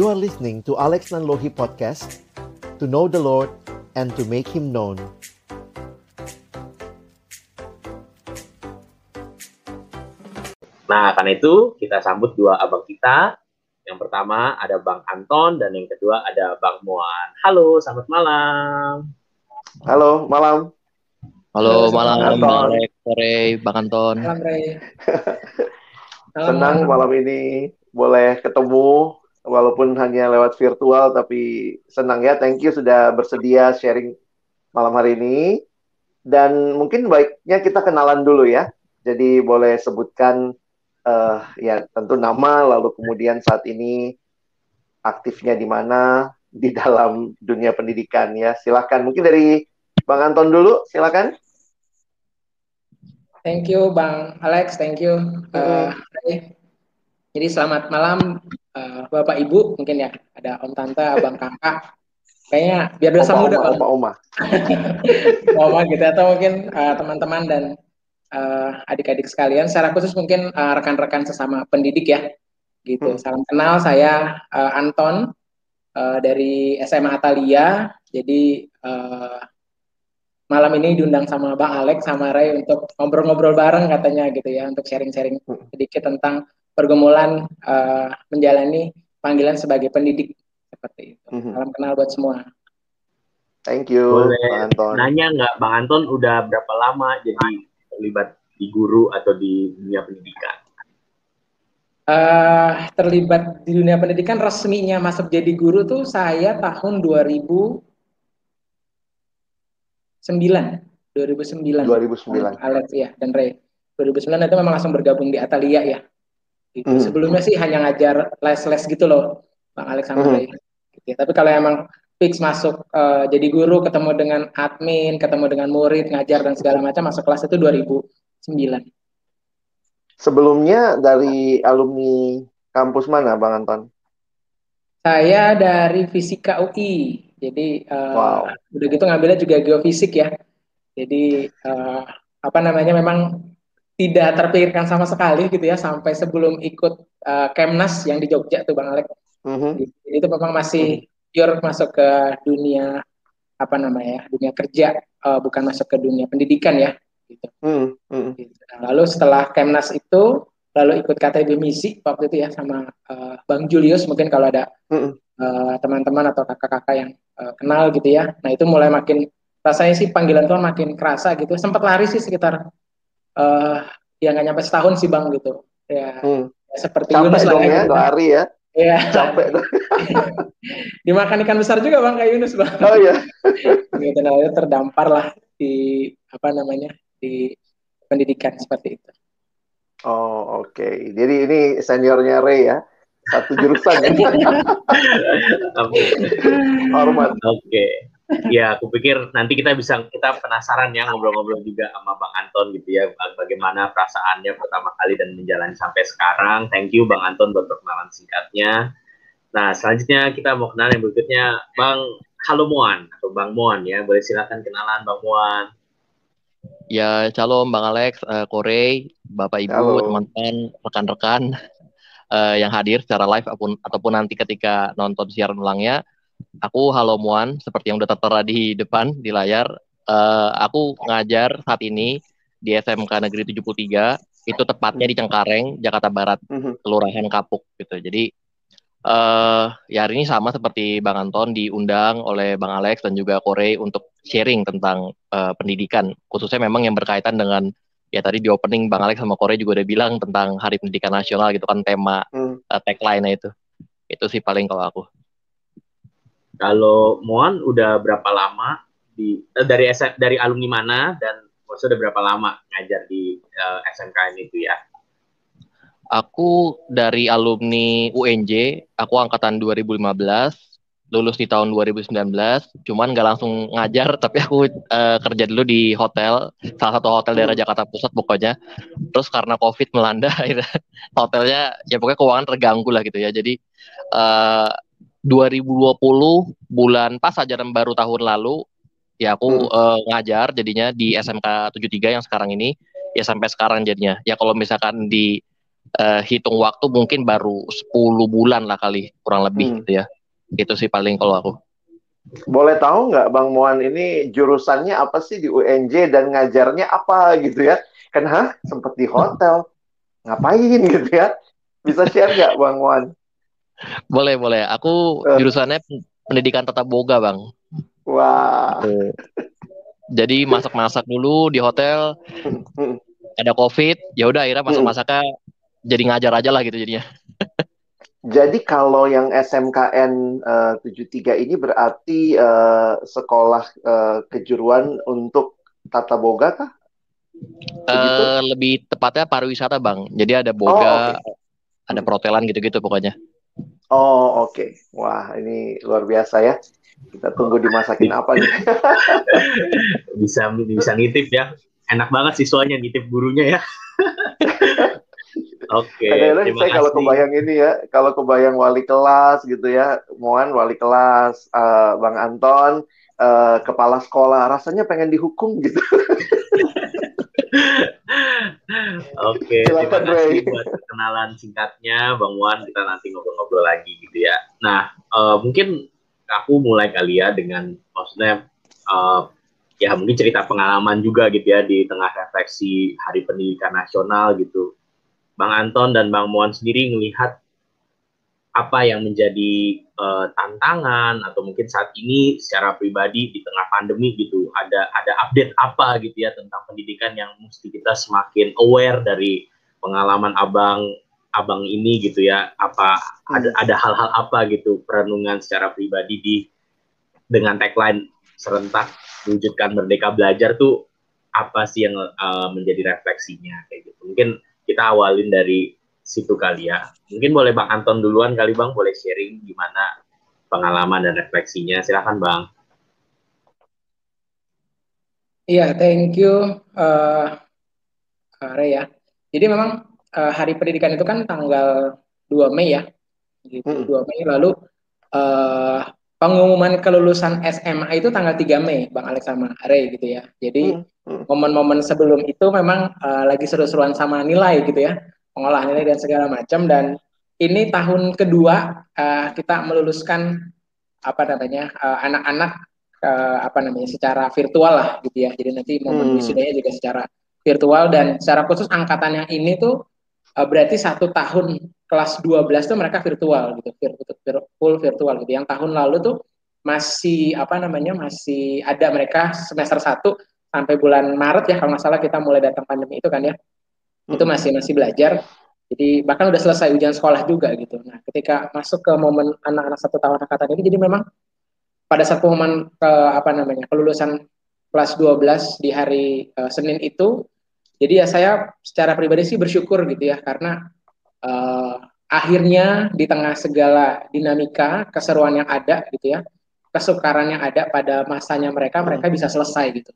You are listening to Alex Nanlohi Podcast To know the Lord and to make Him known Nah, karena itu kita sambut dua abang kita. Yang pertama ada Bang Anton dan yang kedua ada Bang Muan. Halo, selamat malam. Halo, malam. Halo, malam Anton. Bang Alex, sore Bang Anton. Malam Ray. Senang malam ini boleh ketemu walaupun hanya lewat virtual tapi senang ya. Thank you sudah bersedia sharing malam hari ini. Dan mungkin baiknya kita kenalan dulu ya. Jadi boleh sebutkan eh, ya tentu nama lalu kemudian saat ini aktifnya di mana di dalam dunia pendidikan ya. Silahkan mungkin dari Bang Anton dulu, silakan. Thank you Bang Alex, thank you. Uh. Jadi selamat malam uh, Bapak Ibu mungkin ya ada Om Tante, Abang Kakak. Kayaknya biar berasa Oma, muda oma, Bang. oma, oma. Oma gitu atau mungkin uh, teman-teman dan uh, adik-adik sekalian. Secara khusus mungkin uh, rekan-rekan sesama pendidik ya. Gitu. Hmm. Salam kenal saya uh, Anton uh, dari SMA Atalia. Jadi uh, malam ini diundang sama Bang Alex sama Ray untuk ngobrol-ngobrol bareng katanya gitu ya untuk sharing-sharing Hmm. sedikit tentang pergumulan uh, menjalani panggilan sebagai pendidik seperti itu. Mhm. Salam kenal buat semua. Thank you, Boleh Bang Anton. Nanya nggak, Bang Anton udah berapa lama jadi terlibat di guru atau di dunia pendidikan? Eh, terlibat di dunia pendidikan resminya masuk jadi guru tuh saya tahun 2009. 2009. 2009. Alex ya dan Ray. 2009 itu memang langsung bergabung di Atalia ya. Gitu. Hmm. Sebelumnya sih hanya ngajar les-les gitu loh, Bang Alex sama Hmm. Gitu ya. Tapi kalau emang fix masuk eh, jadi guru, ketemu dengan admin, ketemu dengan murid, ngajar dan segala macam masuk kelas itu 2009. Sebelumnya dari alumni kampus mana, Bang Anton? Saya dari Fisika UI. Jadi eh, Wow. udah gitu ngambilnya juga geofisik ya. Jadi eh, apa namanya memang tidak terpikirkan sama sekali gitu ya sampai sebelum ikut eh, Kemnas yang di Jogja tuh Bang. Mhm. Jadi itu memang masih pure masuk ke dunia apa namanya ya, dunia kerja eh, bukan masuk ke dunia pendidikan ya. Gitu. Hmm, hmm. Gitu. Nah, lalu setelah Kemnas itu lalu ikut KTB misi waktu itu ya sama eh, Bang Julius mungkin kalau ada Mm-mm. eh, teman-teman atau kakak-kakak yang eh, kenal gitu ya. Nah itu mulai makin rasanya sih panggilan Tuhan makin kerasa gitu. Sempat lari sih sekitar eh ya nggak nyampe setahun sih bang gitu. Ya, Hmm. ya seperti Capek Yunus lah dong ya, gitu. lari ya. Iya. Capek dong. Dimakan ikan besar juga bang kayak Yunus bang. Oh iya. gitu nah terdampar lah di apa namanya di pendidikan seperti itu. Oh, oke. Jadi ini seniornya Ray ya. Satu jurusan ya. Oke. Hormat. Oke. Ya, aku pikir nanti kita bisa kita penasaran ya ngobrol-ngobrol juga sama Bang Anton gitu ya, bag- bagaimana perasaannya pertama kali dan menjalani sampai sekarang. Thank you Bang Anton buat perkenalan singkatnya. Nah, selanjutnya kita mau kenal yang berikutnya Bang Halo Muan atau Bang Muan ya. Boleh silakan kenalan Bang Muan. Ya, shalom Bang Alex, eh, Korey, Bapak Ibu, teman-teman, rekan-rekan eh, yang hadir secara live ataupun, ataupun nanti ketika nonton siaran ulangnya. Aku Halo Muan, seperti yang udah tertera di depan di layar. Eh, aku ngajar saat ini di SMK Negeri 73, itu tepatnya di Cengkareng, Jakarta Barat, Mhm. Kelurahan Kapuk gitu. Jadi eh ya hari ini sama seperti Bang Anton diundang oleh Bang Alex dan juga Korey untuk sharing tentang eh, pendidikan, khususnya memang yang berkaitan dengan ya tadi di opening Bang Alex sama Korey juga udah bilang tentang Hari Pendidikan Nasional gitu kan tema Hmm. eh, tagline-nya itu. Itu sih paling kalau aku. Kalau Muan udah berapa lama di eh, dari SM, dari alumni mana dan maksudnya udah berapa lama ngajar di SMK ini tuh ya? Aku dari alumni UNJ, aku angkatan 2015, lulus di tahun 2019, cuman nggak langsung ngajar, tapi aku eh, kerja dulu di hotel, salah satu hotel daerah Jakarta Pusat pokoknya. Terus karena COVID melanda, hotelnya ya pokoknya keuangan terganggu lah gitu ya. Jadi eh, 2020 bulan pas ajaran baru tahun lalu, ya aku eh, ngajar jadinya di SMK 73 yang sekarang ini, ya sampai sekarang jadinya. Ya kalau misalkan di uh, hitung waktu mungkin baru 10 bulan lah kali kurang lebih hmm. gitu ya. Itu sih paling kalau aku. Boleh tahu nggak Bang Muan ini jurusannya apa sih di UNJ dan ngajarnya apa gitu ya? Kan hah sempat di hotel ngapain gitu ya? Bisa share nggak Bang Muan? Boleh boleh. Aku uh. jurusannya pendidikan tata boga Bang. Wah. Gitu. Jadi masak-masak dulu di hotel. Ada covid, ya udah akhirnya masak-masaknya jadi ngajar aja lah gitu jadinya. Jadi kalau yang SMKN uh, 73 ini berarti uh, sekolah uh, kejuruan untuk tata boga kah? Uh, lebih tepatnya pariwisata bang. Jadi ada boga, oh, okay. ada perhotelan gitu-gitu pokoknya. Oh oke, okay. wah ini luar biasa ya. Kita tunggu dimasakin apa nih? bisa bisa nitip ya. Enak banget siswanya nitip gurunya ya. Oke. Okay, Kadang-kadang saya kalau kebayang ini ya, kalau kebayang wali kelas gitu ya, Moan wali kelas, uh, Bang Anton, uh, kepala sekolah, rasanya pengen dihukum gitu. Oke, okay, terima kasih buat kenalan singkatnya, Bang Wan. Kita nanti ngobrol-ngobrol lagi gitu ya. Nah, uh, mungkin aku mulai kali ya dengan maksudnya uh, ya mungkin cerita pengalaman juga gitu ya di tengah refleksi Hari Pendidikan Nasional gitu. Bang Anton dan Bang Muan sendiri melihat apa yang menjadi uh, tantangan atau mungkin saat ini secara pribadi di tengah pandemi gitu ada ada update apa gitu ya tentang pendidikan yang mesti kita semakin aware dari pengalaman abang abang ini gitu ya? Apa ada ada hal-hal apa gitu perenungan secara pribadi di dengan tagline serentak wujudkan merdeka belajar tuh apa sih yang uh, menjadi refleksinya? Kayak gitu. Mungkin kita awalin dari situ kali ya. Mungkin boleh Bang Anton duluan kali Bang, boleh sharing gimana pengalaman dan refleksinya. Silahkan Bang. Iya, thank you, uh, Are ya. Jadi memang uh, Hari Pendidikan itu kan tanggal 2 Mei ya, gitu. Hmm. 2 Mei lalu uh, pengumuman kelulusan SMA itu tanggal 3 Mei, Bang Alex sama Are gitu ya. Jadi hmm momen-momen sebelum itu memang uh, lagi seru-seruan sama nilai gitu ya mengolah nilai dan segala macam dan ini tahun kedua uh, kita meluluskan apa namanya anak eh, anak-anak uh, apa namanya secara virtual lah gitu ya jadi nanti momen hmm. wisudanya juga secara virtual dan secara khusus angkatan yang ini tuh uh, berarti satu tahun kelas 12 tuh mereka virtual gitu full virtual gitu. Yang tahun lalu tuh masih apa namanya masih ada mereka semester satu sampai bulan Maret ya kalau nggak salah kita mulai datang pandemi itu kan ya. Hmm. itu masih masih belajar. Jadi bahkan udah selesai ujian sekolah juga gitu. Nah ketika masuk ke momen anak-anak satu tahun angkatan ini jadi memang pada saat pengumuman ke apa namanya kelulusan kelas 12 di hari uh, Senin itu jadi ya saya secara pribadi sih bersyukur gitu ya karena uh, akhirnya di tengah segala dinamika keseruan yang ada gitu ya kesukaran yang ada pada masanya mereka mereka bisa selesai gitu.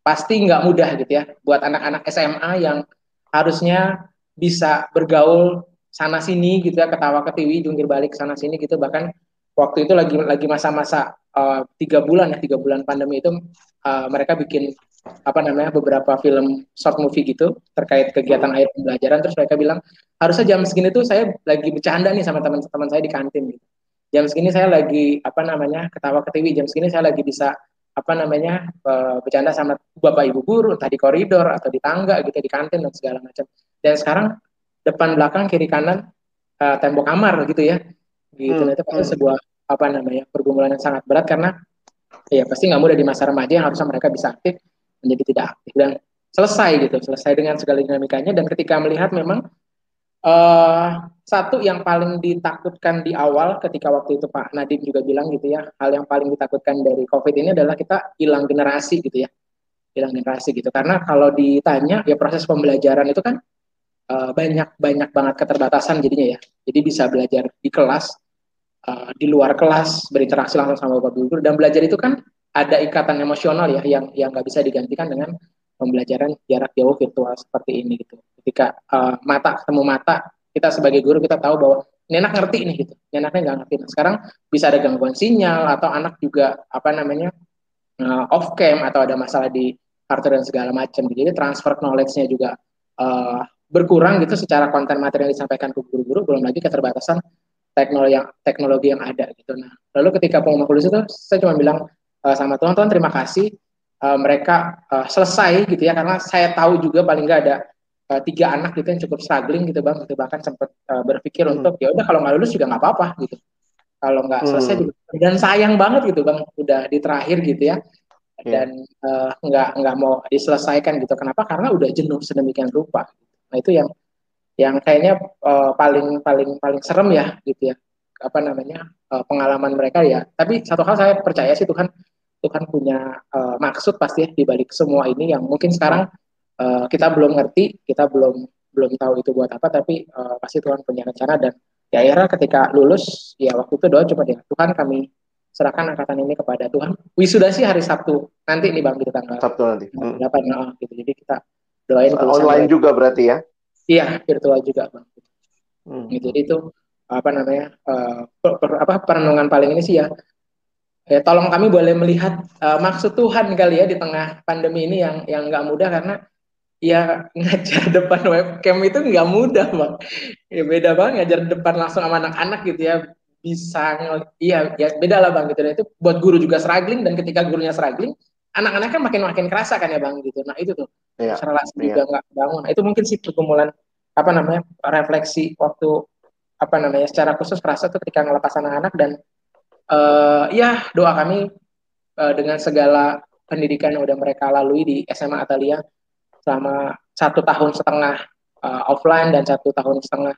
Pasti nggak mudah gitu ya buat anak-anak SMA yang harusnya bisa bergaul sana sini gitu ya ketawa ketiwi jungkir balik sana sini gitu. Bahkan waktu itu lagi lagi masa-masa uh, tiga bulan ya tiga bulan pandemi itu uh, mereka bikin apa namanya beberapa film short movie gitu terkait kegiatan akhir pembelajaran. Terus mereka bilang harusnya jam segini tuh saya lagi bercanda nih sama teman-teman saya di kantin. Gitu jam segini saya lagi apa namanya ketawa ketiwi jam segini saya lagi bisa apa namanya uh, bercanda sama bapak ibu guru entah di koridor atau di tangga gitu di kantin dan segala macam. Dan sekarang depan belakang kiri kanan uh, tembok kamar gitu ya. Gitu. Hmm. itu pasti hmm. sebuah apa namanya pergumulan yang sangat berat karena ya pasti nggak mudah di masa remaja yang harusnya mereka bisa aktif menjadi tidak aktif dan selesai gitu selesai dengan segala dinamikanya dan ketika melihat memang Uh, satu yang paling ditakutkan di awal ketika waktu itu Pak Nadim juga bilang gitu ya, hal yang paling ditakutkan dari COVID ini adalah kita hilang generasi gitu ya, hilang generasi gitu. Karena kalau ditanya ya proses pembelajaran itu kan uh, banyak banyak banget keterbatasan jadinya ya. Jadi bisa belajar di kelas, uh, di luar kelas berinteraksi langsung sama bapak guru dan belajar itu kan ada ikatan emosional ya yang yang nggak bisa digantikan dengan pembelajaran jarak jauh virtual seperti ini gitu. Ketika uh, mata ketemu mata, kita sebagai guru kita tahu bahwa anak ngerti nih gitu, ini nggak ngerti. Nah, sekarang bisa ada gangguan sinyal atau anak juga apa namanya uh, off cam atau ada masalah di hardware dan segala macam. Jadi transfer knowledge-nya juga uh, berkurang gitu secara konten materi yang disampaikan ke guru-guru belum lagi keterbatasan teknologi yang teknologi yang ada gitu nah lalu ketika pengumuman lulus itu saya cuma bilang uh, sama Tuhan Tuhan terima kasih. Uh, mereka uh, selesai gitu ya karena saya tahu juga paling nggak ada uh, tiga anak gitu yang cukup struggling gitu bang gitu. Bahkan sempat uh, berpikir hmm. untuk ya udah kalau nggak lulus juga nggak apa-apa gitu. Kalau nggak selesai hmm. dan sayang banget gitu bang udah di terakhir gitu ya. Iya. dan uh, nggak nggak mau diselesaikan gitu. Kenapa? Karena udah jenuh sedemikian rupa. Nah itu yang yang kayaknya uh, paling paling paling serem ya gitu ya. Apa namanya uh, pengalaman mereka ya. Tapi satu hal saya percaya sih Tuhan Tuhan punya uh, maksud pasti ya di balik semua ini yang mungkin sekarang uh, kita belum ngerti kita belum belum tahu itu buat apa tapi uh, pasti Tuhan punya rencana dan ya akhirnya ketika lulus ya waktu itu doa cuma dia Tuhan kami serahkan angkatan ini kepada Tuhan. Wisuda sih hari Sabtu nanti nih bang di tanggal Sabtu nanti. Hmm. oh, gitu. Jadi kita doain online juga berarti ya? Iya virtual juga bang. Hmm. gitu jadi itu apa namanya uh, per, per, apa perenungan paling ini sih ya ya tolong kami boleh melihat uh, maksud Tuhan kali ya di tengah pandemi ini yang yang nggak mudah karena ya ngajar depan webcam itu nggak mudah bang ya beda banget ngajar depan langsung sama anak-anak gitu ya. Bisa iya ya beda lah bang gitu. Nah itu buat guru juga struggling dan ketika gurunya struggling anak-anak kan makin makin kerasa kan ya bang gitu. Nah itu tuh iya, relasi iya. juga nggak bangun. Nah, itu mungkin sih pergumulan apa namanya refleksi waktu apa namanya secara khusus kerasa tuh ketika ngelepas anak-anak dan uh, ya doa kami uh, dengan segala pendidikan yang udah mereka lalui di SMA Atalia selama satu tahun setengah uh, offline dan satu tahun setengah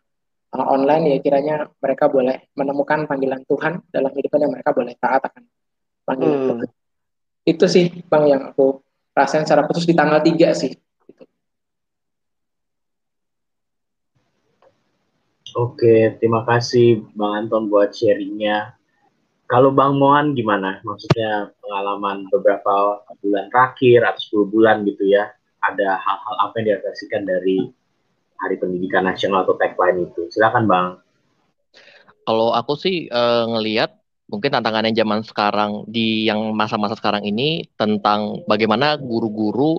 uh, online ya kiranya mereka boleh menemukan panggilan Tuhan dalam hidupnya dan mereka boleh taat akan panggilan hmm. Tuhan. Itu sih Bang yang aku rasain secara khusus di tanggal 3 sih. Gitu. Oke, terima kasih Bang Anton buat sharingnya. Kalau Bang Mohan gimana? Maksudnya pengalaman beberapa bulan terakhir atau 10 bulan gitu ya ada hal-hal apa yang direfleksikan dari Hari Pendidikan Nasional atau tagline itu? Silakan Bang. Kalau aku sih uh, ngelihat mungkin tantangannya zaman sekarang di yang masa-masa sekarang ini tentang bagaimana guru-guru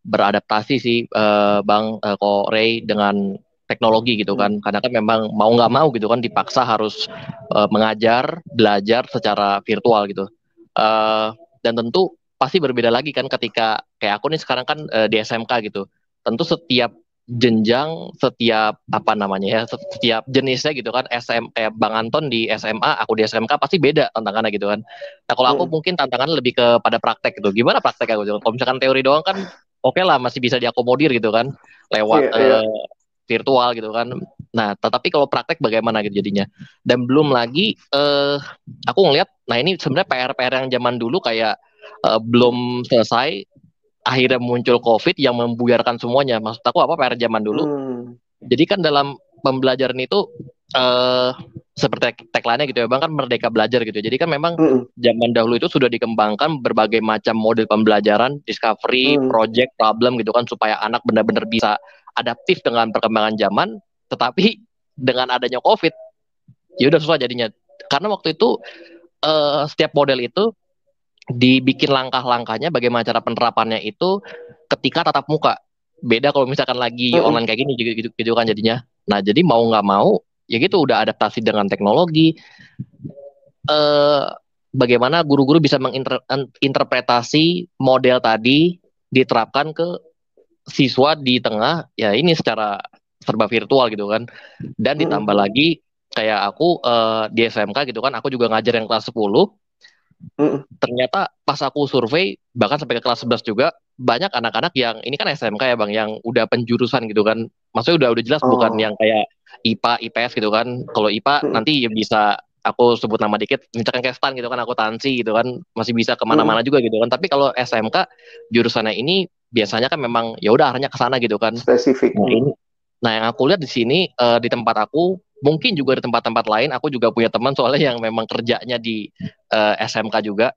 beradaptasi sih uh, Bang uh, Ko Ray dengan teknologi gitu kan hmm. karena kan memang mau nggak mau gitu kan dipaksa harus uh, mengajar belajar secara virtual gitu uh, dan tentu pasti berbeda lagi kan ketika kayak aku nih sekarang kan uh, di SMK gitu. Tentu setiap jenjang, setiap apa namanya ya, setiap jenisnya gitu kan. SM kayak Bang Anton di SMA, aku di SMK pasti beda tantangannya gitu kan. Nah kalau aku hmm. mungkin tantangannya lebih kepada praktek gitu. Gimana praktek aku? Kalau misalkan teori doang kan oke okay lah masih bisa diakomodir gitu kan lewat yeah, yeah. Uh, virtual gitu kan. Nah, tetapi kalau praktek bagaimana gitu jadinya? Dan belum lagi uh, aku ngelihat nah ini sebenarnya PR-PR yang zaman dulu kayak uh, belum selesai akhirnya muncul covid yang membuyarkan semuanya maksud aku apa PR zaman dulu hmm. jadi kan dalam pembelajaran itu uh, seperti tagline gitu ya bang kan merdeka belajar gitu jadi kan memang hmm. zaman dahulu itu sudah dikembangkan berbagai macam model pembelajaran discovery hmm. project problem gitu kan supaya anak benar-benar bisa adaptif dengan perkembangan zaman tetapi dengan adanya covid ya udah susah jadinya. Karena waktu itu uh, setiap model itu dibikin langkah-langkahnya bagaimana cara penerapannya itu ketika tatap muka. Beda kalau misalkan lagi uh -uh. online kayak gini gitu, gitu, gitu kan jadinya. Nah jadi mau nggak mau ya gitu udah adaptasi dengan teknologi. Eh bagaimana guru-guru bisa menginterpretasi model tadi diterapkan ke siswa di tengah ya ini secara serba virtual gitu kan dan ditambah lagi kayak aku uh, di SMK gitu kan aku juga ngajar yang kelas 10 Mm. Ternyata pas aku survei bahkan sampai ke kelas 11 juga banyak anak-anak yang ini kan SMK ya Bang yang udah penjurusan gitu kan. Maksudnya udah udah jelas oh. bukan yang kayak IPA, IPS gitu kan. Kalau IPA mm. nanti ya bisa aku sebut nama dikit misalkan kayak stan gitu kan aku tansi gitu kan masih bisa ke mana-mana mm. juga gitu kan. Tapi kalau SMK jurusannya ini biasanya kan memang ya udah arahnya ke sana gitu kan. Spesifik. Nah, ini, nah yang aku lihat di sini uh, di tempat aku mungkin juga di tempat-tempat lain aku juga punya teman soalnya yang memang kerjanya di uh, eh, SMK juga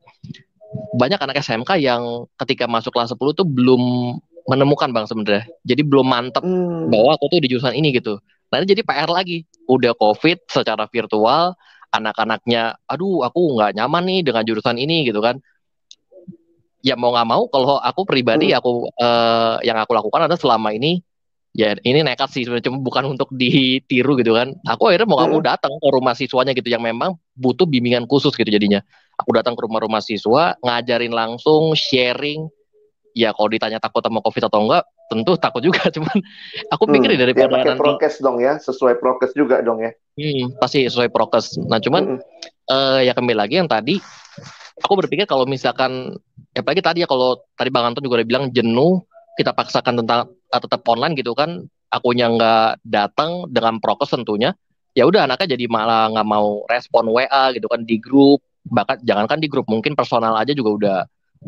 banyak anak SMK yang ketika masuk kelas 10 tuh belum menemukan bang sebenarnya jadi belum mantep hmm. bahwa aku tuh di jurusan ini gitu nanti jadi PR lagi udah covid secara virtual anak-anaknya aduh aku nggak nyaman nih dengan jurusan ini gitu kan ya mau nggak mau kalau aku pribadi hmm. aku uh, yang aku lakukan adalah selama ini ya ini nekat sih sebenarnya cuma bukan untuk ditiru gitu kan aku akhirnya mau kamu Hmm. datang ke rumah siswanya gitu yang memang butuh bimbingan khusus gitu jadinya aku datang ke rumah-rumah siswa ngajarin langsung sharing ya kalau ditanya takut sama covid atau enggak tentu takut juga cuman aku pikir Hmm. ya Ya daripada pakai nanti prokes dong ya, sesuai prokes juga dong ya. hmm, pasti sesuai prokes nah cuman Mm-mm. eh ya kembali lagi yang tadi aku berpikir kalau misalkan ya apalagi tadi ya kalau tadi Bang Anton juga udah bilang jenuh kita paksakan tentang eh, tetap online gitu kan akunya nggak datang dengan prokes tentunya ya udah anaknya jadi malah nggak mau respon WA gitu kan di grup bahkan jangankan di grup mungkin personal aja juga udah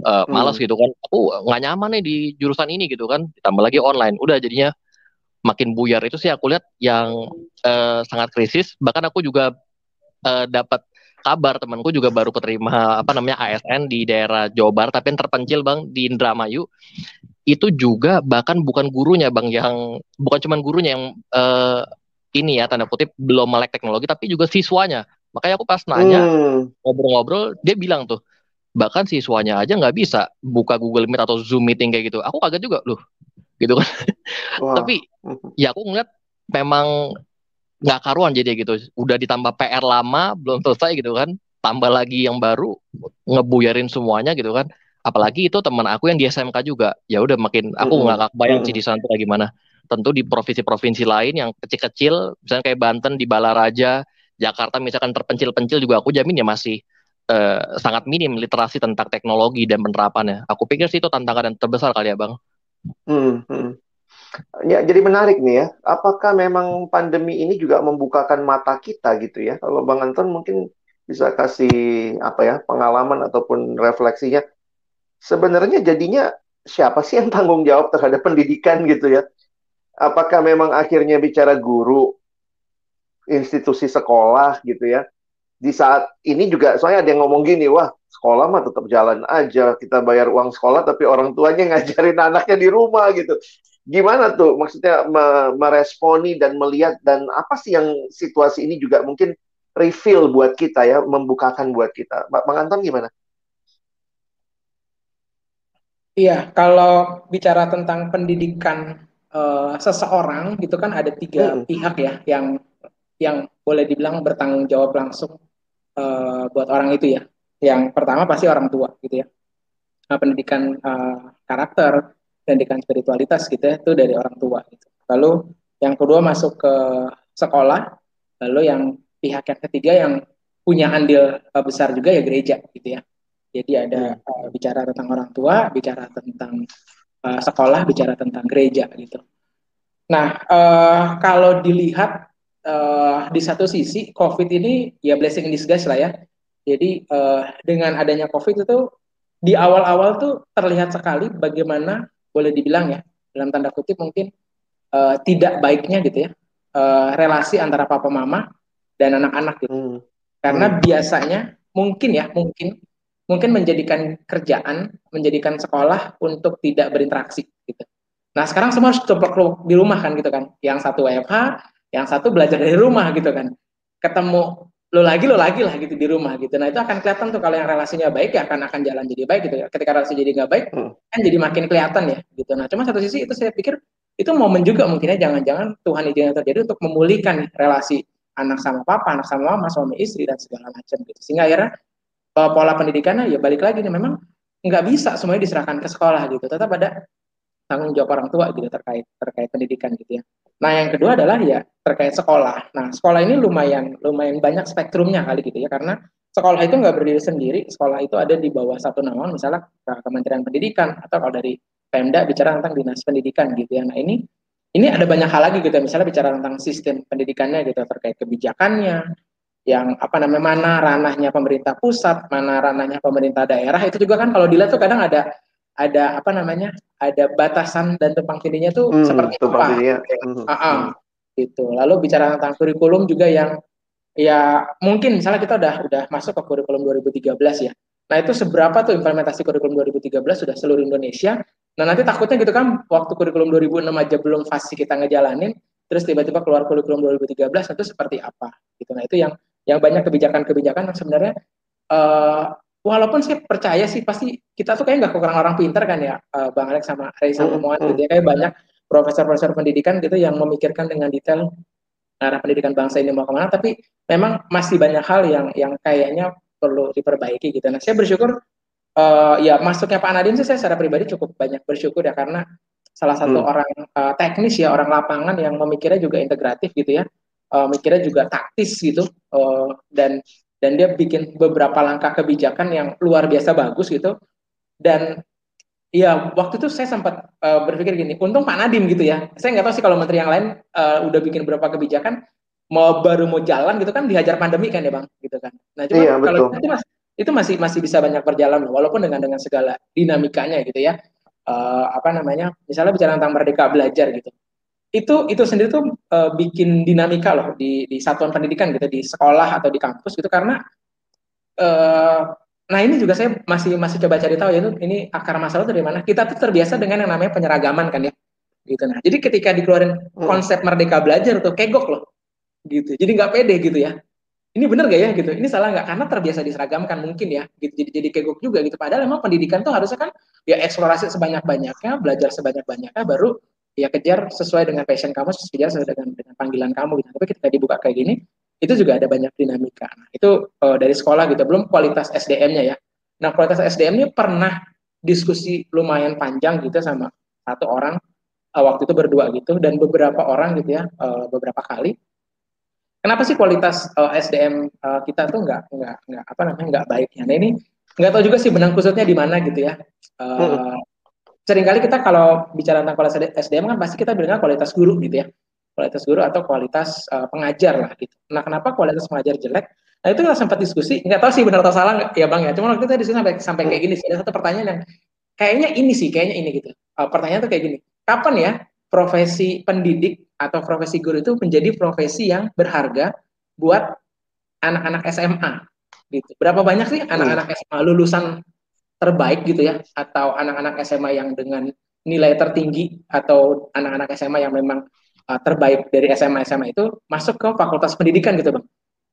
eh, malas Hmm. gitu kan aku nggak nyaman nih di jurusan ini gitu kan ditambah lagi online udah jadinya makin buyar itu sih aku lihat yang eh, sangat krisis bahkan aku juga eh, dapat kabar temanku juga baru keterima apa namanya ASN di daerah Jawa Barat tapi yang terpencil bang di Indramayu. Itu juga bahkan bukan gurunya bang yang bukan cuman gurunya yang eh, ini ya tanda kutip belum melek teknologi tapi juga siswanya. Makanya aku pas nanya Hmm. ngobrol-ngobrol dia bilang tuh bahkan siswanya aja nggak bisa buka Google Meet atau Zoom meeting kayak gitu. Aku kaget juga loh gitu kan. Tapi ya aku ngeliat memang nggak karuan jadi gitu. Udah ditambah PR lama belum selesai gitu kan. Tambah lagi yang baru ngebuyarin semuanya gitu kan. Apalagi itu teman aku yang di SMK juga. Ya udah makin aku nggak kebayang sih Mm-mm. di sana gimana. Tentu di provinsi-provinsi lain yang kecil-kecil misalnya kayak Banten di Balaraja Jakarta misalkan terpencil-pencil juga aku jamin ya masih eh, sangat minim literasi tentang teknologi dan penerapannya. Aku pikir sih itu tantangan yang terbesar kali ya bang. Hmm, hmm. Ya, jadi menarik nih ya. Apakah memang pandemi ini juga membukakan mata kita gitu ya? Kalau Bang Anton mungkin bisa kasih apa ya pengalaman ataupun refleksinya. Sebenarnya jadinya siapa sih yang tanggung jawab terhadap pendidikan gitu ya? Apakah memang akhirnya bicara guru, institusi sekolah gitu ya? Di saat ini juga soalnya ada yang ngomong gini, wah sekolah mah tetap jalan aja, kita bayar uang sekolah tapi orang tuanya ngajarin anaknya di rumah gitu. Gimana tuh maksudnya me- meresponi dan melihat dan apa sih yang situasi ini juga mungkin reveal buat kita ya, membukakan buat kita. Ba- Bang Anton gimana? Iya, kalau bicara tentang pendidikan eh, seseorang gitu kan ada tiga Mm-mm. pihak ya yang yang boleh dibilang bertanggung jawab langsung eh, buat orang itu ya. Yang pertama pasti orang tua gitu ya. Nah, pendidikan eh, karakter, pendidikan spiritualitas gitu ya itu dari orang tua gitu. Lalu yang kedua masuk ke sekolah, lalu yang pihak yang ketiga yang punya andil eh, besar juga ya gereja gitu ya. Jadi ada eh, bicara tentang orang tua, bicara tentang eh, sekolah, bicara tentang gereja gitu. Nah, eh, kalau dilihat eh, di satu sisi COVID ini ya blessing in disguise lah ya. Jadi eh, dengan adanya COVID itu di awal-awal tuh terlihat sekali bagaimana boleh dibilang ya dalam tanda kutip mungkin eh, tidak baiknya gitu ya eh, relasi antara papa mama dan anak-anak gitu. Hmm. Karena biasanya mungkin ya mungkin mungkin menjadikan kerjaan, menjadikan sekolah untuk tidak berinteraksi gitu. Nah sekarang semua harus di rumah kan gitu kan. Yang satu WFH, yang satu belajar dari rumah gitu kan. Ketemu lo lagi lo lagi lah gitu di rumah gitu. Nah itu akan kelihatan tuh kalau yang relasinya baik ya akan akan jalan jadi baik gitu ya. Ketika relasi jadi nggak baik Hmm. kan jadi makin kelihatan ya gitu. Nah cuma satu sisi itu saya pikir itu momen juga mungkinnya jangan-jangan Tuhan izinkan terjadi untuk memulihkan relasi anak sama papa, anak sama mama, suami istri dan segala macam gitu. Sehingga akhirnya pola pendidikannya ya balik lagi nih memang nggak bisa semuanya diserahkan ke sekolah gitu. Tetap ada tanggung jawab orang tua gitu terkait terkait pendidikan gitu ya. Nah yang kedua adalah ya terkait sekolah. Nah sekolah ini lumayan lumayan banyak spektrumnya kali gitu ya karena sekolah itu nggak berdiri sendiri. Sekolah itu ada di bawah satu naungan misalnya ke Kementerian Pendidikan atau kalau dari Pemda bicara tentang dinas pendidikan gitu ya. Nah ini ini ada banyak hal lagi gitu ya. misalnya bicara tentang sistem pendidikannya gitu terkait kebijakannya yang apa namanya mana ranahnya pemerintah pusat mana ranahnya pemerintah daerah itu juga kan kalau dilihat tuh kadang ada ada apa namanya ada batasan dan tumpang tindihnya tuh Hmm, seperti tumpang apa. Hmm. Ah. gitu lalu bicara tentang kurikulum juga yang ya mungkin misalnya kita udah udah masuk ke kurikulum 2013 ya nah itu seberapa tuh implementasi kurikulum 2013 sudah seluruh Indonesia nah nanti takutnya gitu kan waktu kurikulum 2006 aja belum fasih kita ngejalanin terus tiba-tiba keluar kurikulum 2013 itu seperti apa gitu nah itu yang yang banyak kebijakan-kebijakan yang sebenarnya eh, walaupun saya percaya sih pasti kita tuh kayak nggak kekurangan orang pinter kan ya eh, Bang Alex sama Mohan hmm. gitu ya kayak banyak profesor-profesor pendidikan gitu yang memikirkan dengan detail arah pendidikan bangsa ini mau ke mana tapi memang masih banyak hal yang yang kayaknya perlu diperbaiki gitu nah saya bersyukur uh, ya masuknya Pak Nadiem sih saya secara pribadi cukup banyak bersyukur ya karena salah satu hmm. orang uh, teknis ya orang lapangan yang memikirnya juga integratif gitu ya uh, mikirnya juga taktis gitu uh, dan dan dia bikin beberapa langkah kebijakan yang luar biasa bagus gitu. Dan ya waktu itu saya sempat uh, berpikir gini untung Pak Nadiem gitu ya. Saya nggak tahu sih kalau menteri yang lain uh, udah bikin beberapa kebijakan mau baru mau jalan gitu kan dihajar pandemi kan ya bang? Gitu kan. Nah cuma iya, kalau itu masih itu masih masih bisa banyak berjalan walaupun dengan dengan segala dinamikanya gitu ya. Uh, apa namanya misalnya bicara tentang merdeka belajar gitu itu itu sendiri tuh uh, bikin dinamika loh di di satuan pendidikan gitu di sekolah atau di kampus gitu karena uh, nah ini juga saya masih masih coba cari tahu ya itu ini akar masalah dari mana? Kita tuh terbiasa dengan yang namanya penyeragaman kan ya gitu. Nah jadi ketika dikeluarin hmm. konsep merdeka belajar tuh kegok loh gitu. Jadi nggak pede gitu ya. Ini bener gak ya gitu? Ini salah nggak? Karena terbiasa diseragamkan mungkin ya gitu. Jadi jadi kegok juga gitu. Padahal memang pendidikan tuh harusnya kan ya eksplorasi sebanyak banyaknya belajar sebanyak banyaknya baru ya kejar sesuai dengan passion kamu kejar sesuai dengan dengan panggilan kamu gitu. Tapi ketika dibuka kayak gini itu juga ada banyak dinamika. Nah, itu uh, dari sekolah gitu belum kualitas SDM-nya ya. Nah kualitas SDM-nya pernah diskusi lumayan panjang gitu sama satu orang uh, waktu itu berdua gitu dan beberapa orang gitu ya uh, beberapa kali. Kenapa sih kualitas uh, SDM uh, kita tuh nggak nggak nggak apa namanya nggak baik ya? Nah ini nggak tahu juga sih benang kusutnya di mana gitu ya. Uh. Sering kali kita kalau bicara tentang kualitas SDM kan pasti kita bilang kualitas guru gitu ya. Kualitas guru atau kualitas uh, pengajar lah gitu. Nah kenapa kualitas pengajar jelek? Nah itu kita sempat diskusi nggak tahu sih benar atau salah ya bang ya. Cuma waktu itu diskusi sampai sampai kayak gini sih. Ada satu pertanyaan yang kayaknya ini sih kayaknya ini gitu. Uh, pertanyaan tuh kayak gini. Kapan ya profesi pendidik atau profesi guru itu menjadi profesi yang berharga buat anak-anak SMA gitu. Berapa banyak sih anak-anak SMA lulusan terbaik gitu ya atau anak-anak SMA yang dengan nilai tertinggi atau anak-anak SMA yang memang uh, terbaik dari SMA SMA itu masuk ke fakultas pendidikan gitu, Bang.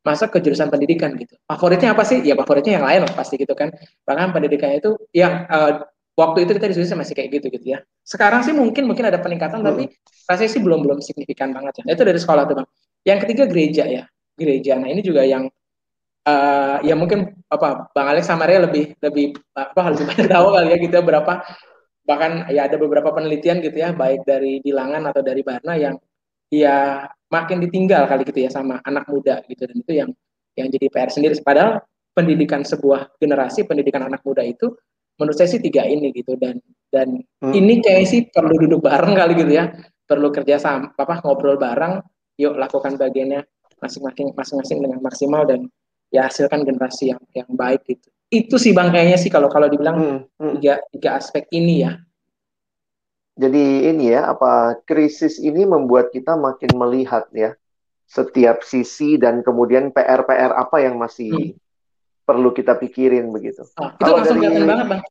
Masuk ke jurusan pendidikan gitu. Favoritnya apa sih? Ya favoritnya yang lain pasti gitu kan. Bahkan pendidikannya itu yang uh, waktu itu kita diskusi masih kayak gitu gitu ya. Sekarang sih mungkin mungkin ada peningkatan hmm. tapi rasanya sih belum belum signifikan banget ya. Itu dari sekolah tuh bang. Yang ketiga gereja ya gereja. Nah ini juga yang uh, ya mungkin apa bang Alex sama Ria lebih lebih apa lebih banyak tahu kali ya gitu ya berapa bahkan ya ada beberapa penelitian gitu ya baik dari bilangan atau dari Barna yang ya makin ditinggal kali gitu ya sama anak muda gitu dan itu yang yang jadi PR sendiri. Padahal pendidikan sebuah generasi pendidikan anak muda itu menurut saya sih tiga ini gitu dan dan hmm. ini kayak sih perlu duduk bareng kali gitu ya perlu kerja sama apa ngobrol bareng yuk lakukan bagiannya masing-masing masing-masing dengan maksimal dan ya hasilkan generasi yang yang baik gitu itu sih bang kayaknya sih kalau kalau dibilang hmm. Hmm. tiga tiga aspek ini ya jadi ini ya apa krisis ini membuat kita makin melihat ya setiap sisi dan kemudian PR-PR apa yang masih hmm perlu kita pikirin begitu. Oh, itu kalau langsung kelihatan banget bang.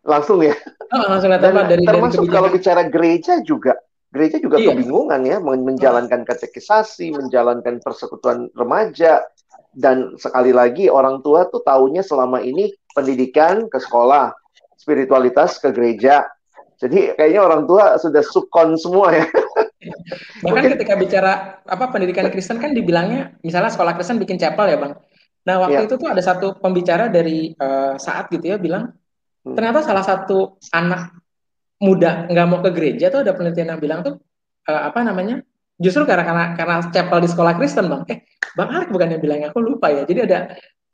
Langsung ya. Oh, langsung kelihatan Dan dari, termasuk dari kalau bicara gereja juga, gereja juga iya. kebingungan ya menjalankan katekisasi, menjalankan persekutuan remaja, dan sekali lagi orang tua tuh taunya selama ini pendidikan ke sekolah, spiritualitas ke gereja. Jadi kayaknya orang tua sudah sukon semua ya. Bahkan Mungkin, ketika bicara apa pendidikan Kristen kan dibilangnya misalnya sekolah Kristen bikin chapel ya bang. Nah, waktu ya. itu tuh ada satu pembicara dari uh, saat gitu ya bilang hmm. ternyata salah satu anak muda nggak mau ke gereja tuh ada penelitian yang bilang tuh uh, apa namanya? Justru karena karena karena chapel di sekolah Kristen, Bang. Eh, Bang Arik bukan yang bilang aku lupa ya. Jadi ada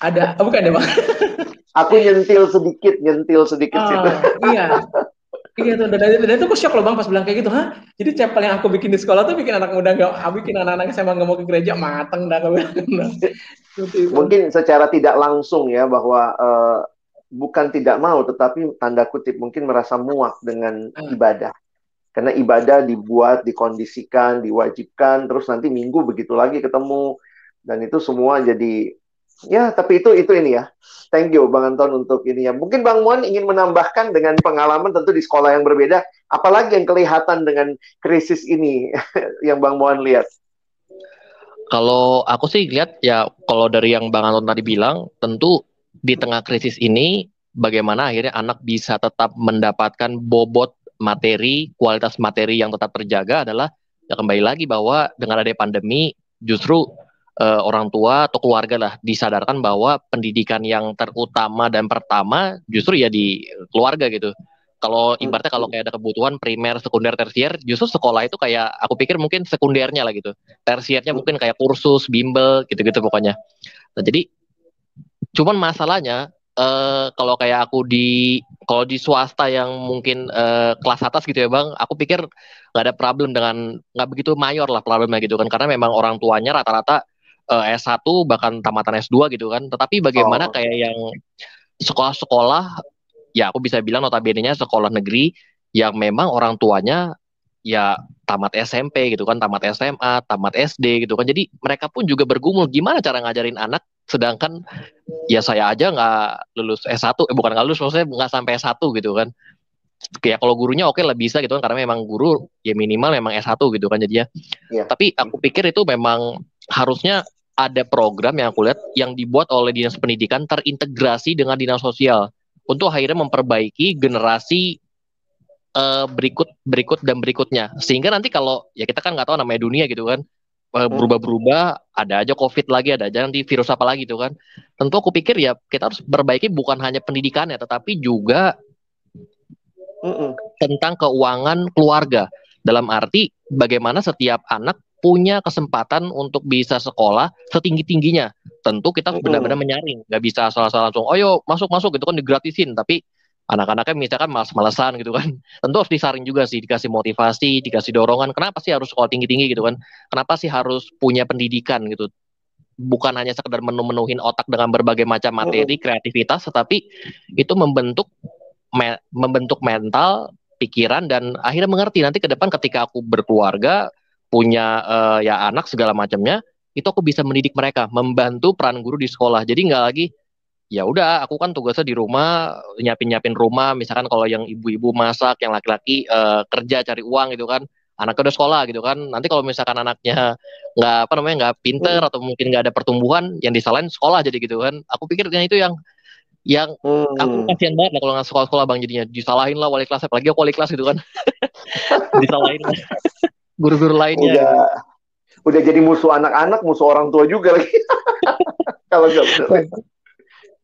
ada oh, bukan ya, Bang. aku nyentil sedikit, nyentil sedikit oh, situ. Iya. Iya tuh, dan, dan, dan itu aku shock loh bang pas bilang kayak gitu, hah? Jadi chapel yang aku bikin di sekolah tuh bikin anak muda nggak, bikin anak-anak saya nggak mau ke gereja mateng dah aku Mungkin secara tidak langsung ya bahwa uh, bukan tidak mau, tetapi tanda kutip mungkin merasa muak dengan hmm. ibadah. Karena ibadah dibuat, dikondisikan, diwajibkan, terus nanti minggu begitu lagi ketemu, dan itu semua jadi Ya, tapi itu itu ini ya. Thank you Bang Anton untuk ini ya. Mungkin Bang Muan ingin menambahkan dengan pengalaman tentu di sekolah yang berbeda, apalagi yang kelihatan dengan krisis ini yang Bang Muan lihat. Kalau aku sih lihat ya kalau dari yang Bang Anton tadi bilang, tentu di tengah krisis ini bagaimana akhirnya anak bisa tetap mendapatkan bobot materi, kualitas materi yang tetap terjaga adalah ya kembali lagi bahwa dengan adanya pandemi justru uh, orang tua atau keluarga lah disadarkan bahwa pendidikan yang terutama dan pertama justru ya di keluarga gitu. Kalau ibaratnya kalau kayak ada kebutuhan primer, sekunder, tersier, justru sekolah itu kayak aku pikir mungkin sekundernya lah gitu. Tersiernya mungkin kayak kursus, bimbel, gitu-gitu pokoknya. Nah, jadi cuman masalahnya uh, kalau kayak aku di kalau di swasta yang mungkin uh, kelas atas gitu ya bang, aku pikir nggak ada problem dengan nggak begitu mayor lah problemnya gitu kan karena memang orang tuanya rata-rata uh, S1 bahkan tamatan S2 gitu kan. Tetapi bagaimana oh. kayak yang sekolah-sekolah ya aku bisa bilang notabene-nya sekolah negeri yang memang orang tuanya ya tamat SMP gitu kan, tamat SMA, tamat SD gitu kan. Jadi mereka pun juga bergumul gimana cara ngajarin anak sedangkan ya saya aja nggak lulus S1 eh bukan nggak lulus maksudnya nggak sampai S1 gitu kan kayak kalau gurunya oke okay lah bisa gitu kan karena memang guru ya minimal memang S1 gitu kan jadinya ya. tapi aku pikir itu memang harusnya ada program yang aku lihat yang dibuat oleh dinas pendidikan terintegrasi dengan dinas sosial untuk akhirnya memperbaiki generasi uh, berikut berikut dan berikutnya. Sehingga nanti kalau ya kita kan nggak tahu namanya dunia gitu kan uh, berubah-berubah ada aja covid lagi ada aja nanti virus apa lagi gitu kan. Tentu aku pikir ya kita harus perbaiki bukan hanya pendidikannya tetapi juga Mm-mm. tentang keuangan keluarga. Dalam arti bagaimana setiap anak punya kesempatan untuk bisa sekolah setinggi tingginya tentu kita benar-benar menyaring. Nggak bisa salah-salah langsung oh yo masuk masuk gitu kan digratisin. Tapi anak-anaknya misalkan malas-malasan gitu kan. Tentu harus disaring juga sih dikasih motivasi dikasih dorongan. Kenapa sih harus sekolah tinggi-tinggi gitu kan? Kenapa sih harus punya pendidikan gitu? Bukan hanya sekedar menu-menuhin otak dengan berbagai macam materi kreativitas tetapi itu membentuk me membentuk mental pikiran dan akhirnya mengerti nanti ke depan ketika aku berkeluarga punya uh, ya anak segala macamnya itu aku bisa mendidik mereka membantu peran guru di sekolah. Jadi nggak lagi ya udah aku kan tugasnya di rumah nyiapin nyiapin rumah. Misalkan kalau yang ibu-ibu masak yang laki-laki uh, kerja cari uang gitu kan anaknya udah sekolah gitu kan. Nanti kalau misalkan anaknya nggak apa namanya nggak pinter hmm. atau mungkin nggak ada pertumbuhan yang disalahin sekolah jadi gitu kan. Aku pikirnya itu yang yang hmm. aku kasihan banget lah kalau nggak sekolah-sekolah bang jadinya. Disalahin lah wali kelas apalagi aku wali kelas gitu kan. Disalahin lah guru-guru lainnya. Udah, udah jadi musuh anak-anak, musuh orang tua juga lagi. Kalau nggak benar.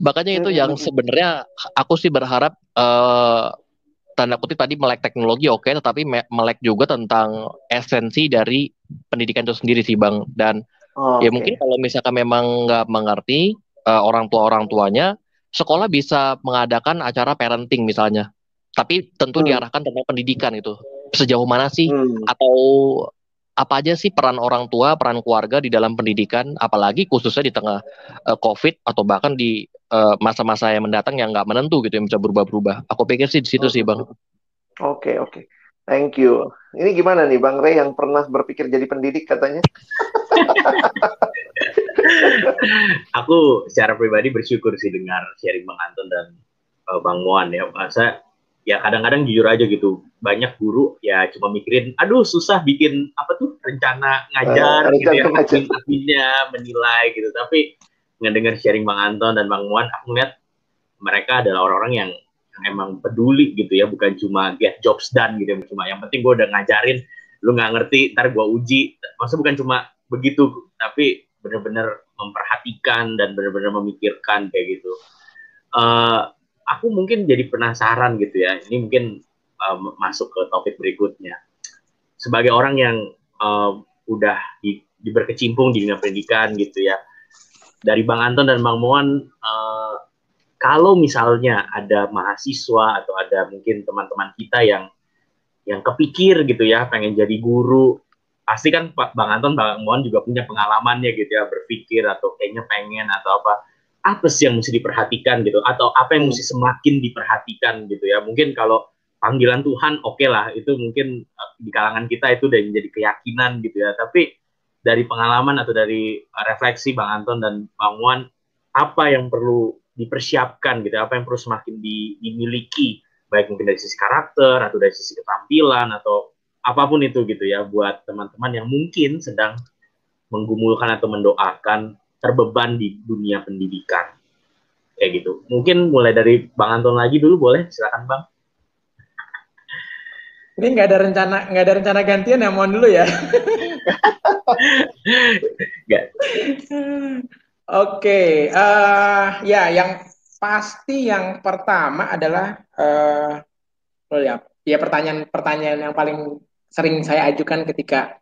Makanya itu yang sebenarnya aku sih berharap uh, tanda kutip tadi melek teknologi oke, okay, tetapi melek juga tentang esensi dari pendidikan itu sendiri sih bang. Dan oh, ya okay. mungkin kalau misalkan memang nggak mengerti uh, orang tua orang tuanya, sekolah bisa mengadakan acara parenting misalnya. Tapi tentu hmm. diarahkan tentang pendidikan itu sejauh mana sih hmm. atau apa aja sih peran orang tua, peran keluarga di dalam pendidikan, apalagi khususnya di tengah uh, COVID atau bahkan di eh, masa-masa uh, yang mendatang yang nggak menentu gitu yang bisa berubah-berubah. Aku pikir sih di situ sih bang. Oke okay, oke, okay. thank you. Ini gimana nih bang Ray yang pernah berpikir jadi pendidik katanya? Aku secara pribadi bersyukur sih dengar sharing bang Anton dan uh, bang Muan ya. Masa ya kadang-kadang jujur aja gitu. Banyak guru ya cuma mikirin aduh susah bikin apa tuh rencana ngajar uh, gitu ya adminnya menilai gitu. Tapi ngedenger sharing bang Anton dan bang Muan aku ngeliat mereka adalah orang-orang yang, yang emang peduli gitu ya. Bukan cuma get jobs done gitu ya cuma yang penting gue udah ngajarin lu nggak ngerti ntar gue uji. Maksudnya bukan cuma begitu tapi bener-bener memperhatikan dan bener-bener memikirkan kayak gitu. Uh, aku mungkin jadi penasaran gitu ya. Ini mungkin um, masuk ke topik berikutnya. Sebagai orang yang um, udah di, di berkecimpung di dunia pendidikan gitu ya. Dari Bang Anton dan Bang Moan, uh, kalau misalnya ada mahasiswa atau ada mungkin teman-teman kita yang yang kepikir gitu ya, pengen jadi guru, pasti kan Bang Anton, Bang Moan juga punya pengalamannya gitu ya, berpikir atau kayaknya pengen atau apa apa sih yang mesti diperhatikan gitu? Atau apa yang mesti semakin diperhatikan gitu ya? Mungkin kalau panggilan Tuhan oke okay lah itu mungkin eh, di kalangan kita itu udah menjadi keyakinan gitu ya. Tapi dari pengalaman atau dari refleksi Bang Anton dan Bang Wan apa yang perlu dipersiapkan gitu apa yang perlu semakin dimiliki? Baik mungkin dari sisi karakter atau dari sisi ketampilan atau apa pun itu gitu ya buat teman-teman yang mungkin sedang menggumulkan atau mendoakan terbeban di dunia pendidikan kayak gitu mungkin mulai dari bang Anton lagi dulu boleh silakan bang Ini nggak ada rencana nggak ada rencana gantian ya mohon dulu ya. Nggak. Oke, eh, ya yang pasti yang pertama adalah eh oh ya, ya pertanyaan-pertanyaan yang paling sering saya ajukan ketika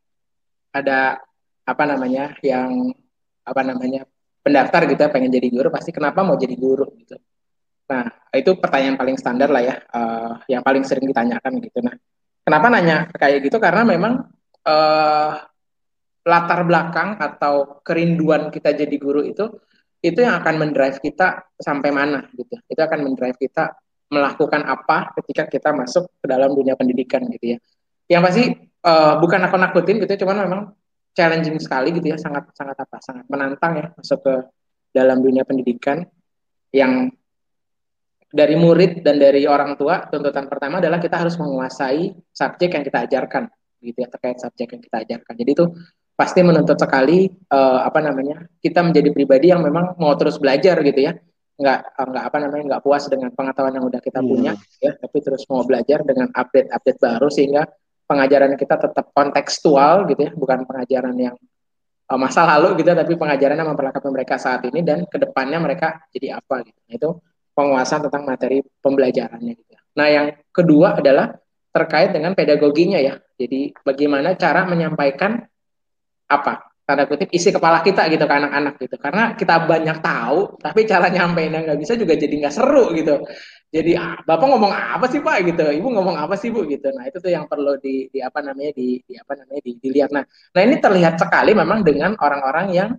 ada apa namanya yang apa namanya pendaftar gitu ya pengen jadi guru pasti kenapa mau jadi guru gitu. Nah itu pertanyaan paling standar lah ya eh, yang paling sering ditanyakan gitu. Nah kenapa nanya kayak gitu karena memang eh, latar belakang atau kerinduan kita jadi guru itu itu yang akan mendrive kita sampai mana gitu. Itu akan mendrive kita melakukan apa ketika kita masuk ke dalam dunia pendidikan gitu ya. Yang pasti uh, bukan aku nakutin gitu, cuman memang challenging sekali gitu ya, sangat sangat apa, sangat menantang ya masuk ke dalam dunia pendidikan yang dari murid dan dari orang tua tuntutan pertama adalah kita harus menguasai subjek yang kita ajarkan gitu ya terkait subjek yang kita ajarkan. Jadi itu pasti menuntut sekali uh, apa namanya kita menjadi pribadi yang memang mau terus belajar gitu ya nggak nggak apa namanya nggak puas dengan pengetahuan yang udah kita punya yeah. ya tapi terus mau belajar dengan update-update baru sehingga pengajaran kita tetap kontekstual gitu ya. Bukan pengajaran yang uh, masa lalu gitu tapi pengajaran yang memperlakukan mereka saat ini dan ke depannya mereka jadi apa gitu. Nah, itu penguasaan tentang materi pembelajarannya gitu nah yang kedua adalah terkait dengan pedagoginya ya. Jadi bagaimana cara menyampaikan apa tanda kutip isi kepala kita gitu ke anak-anak gitu. Karena kita banyak tahu tapi cara nyampeinnya nggak bisa juga jadi nggak seru gitu jadi ah, bapak ngomong apa sih pak? Gitu. Ibu ngomong apa sih bu? Gitu. Nah itu tuh yang perlu di, di apa namanya di, di apa namanya di, dilihat. Nah nah ini terlihat sekali memang dengan orang-orang yang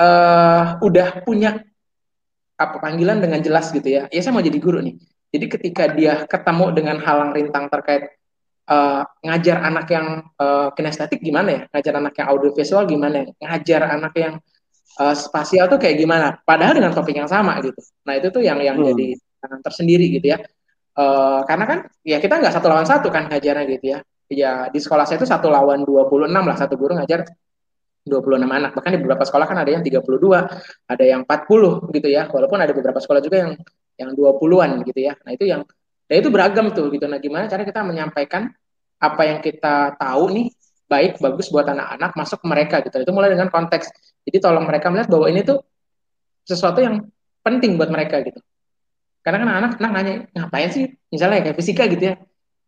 uh, udah punya apa panggilan dengan jelas gitu ya. Ya saya mau jadi guru nih. Jadi ketika dia ketemu dengan halang rintang terkait uh, ngajar anak yang uh, kinestetik gimana ya, ngajar anak yang audiovisual gimana ya, ngajar anak yang uh, spasial tuh kayak gimana. Padahal dengan topik yang sama gitu. Nah itu tuh yang yang hmm. jadi tersendiri gitu ya. Uh, karena kan ya kita nggak satu lawan satu kan ngajarnya gitu ya. Ya di sekolah saya itu satu lawan 26 lah satu guru ngajar 26 anak. Bahkan di beberapa sekolah kan ada yang 32, ada yang 40 gitu ya. Walaupun ada beberapa sekolah juga yang yang 20-an gitu ya. Nah, itu yang dan itu beragam tuh gitu. Nah, gimana cara kita menyampaikan apa yang kita tahu nih baik bagus buat anak-anak masuk ke mereka gitu. Itu mulai dengan konteks. Jadi tolong mereka melihat bahwa ini tuh sesuatu yang penting buat mereka gitu. Karena kan anak-anak nanya ngapain sih misalnya kayak fisika gitu ya.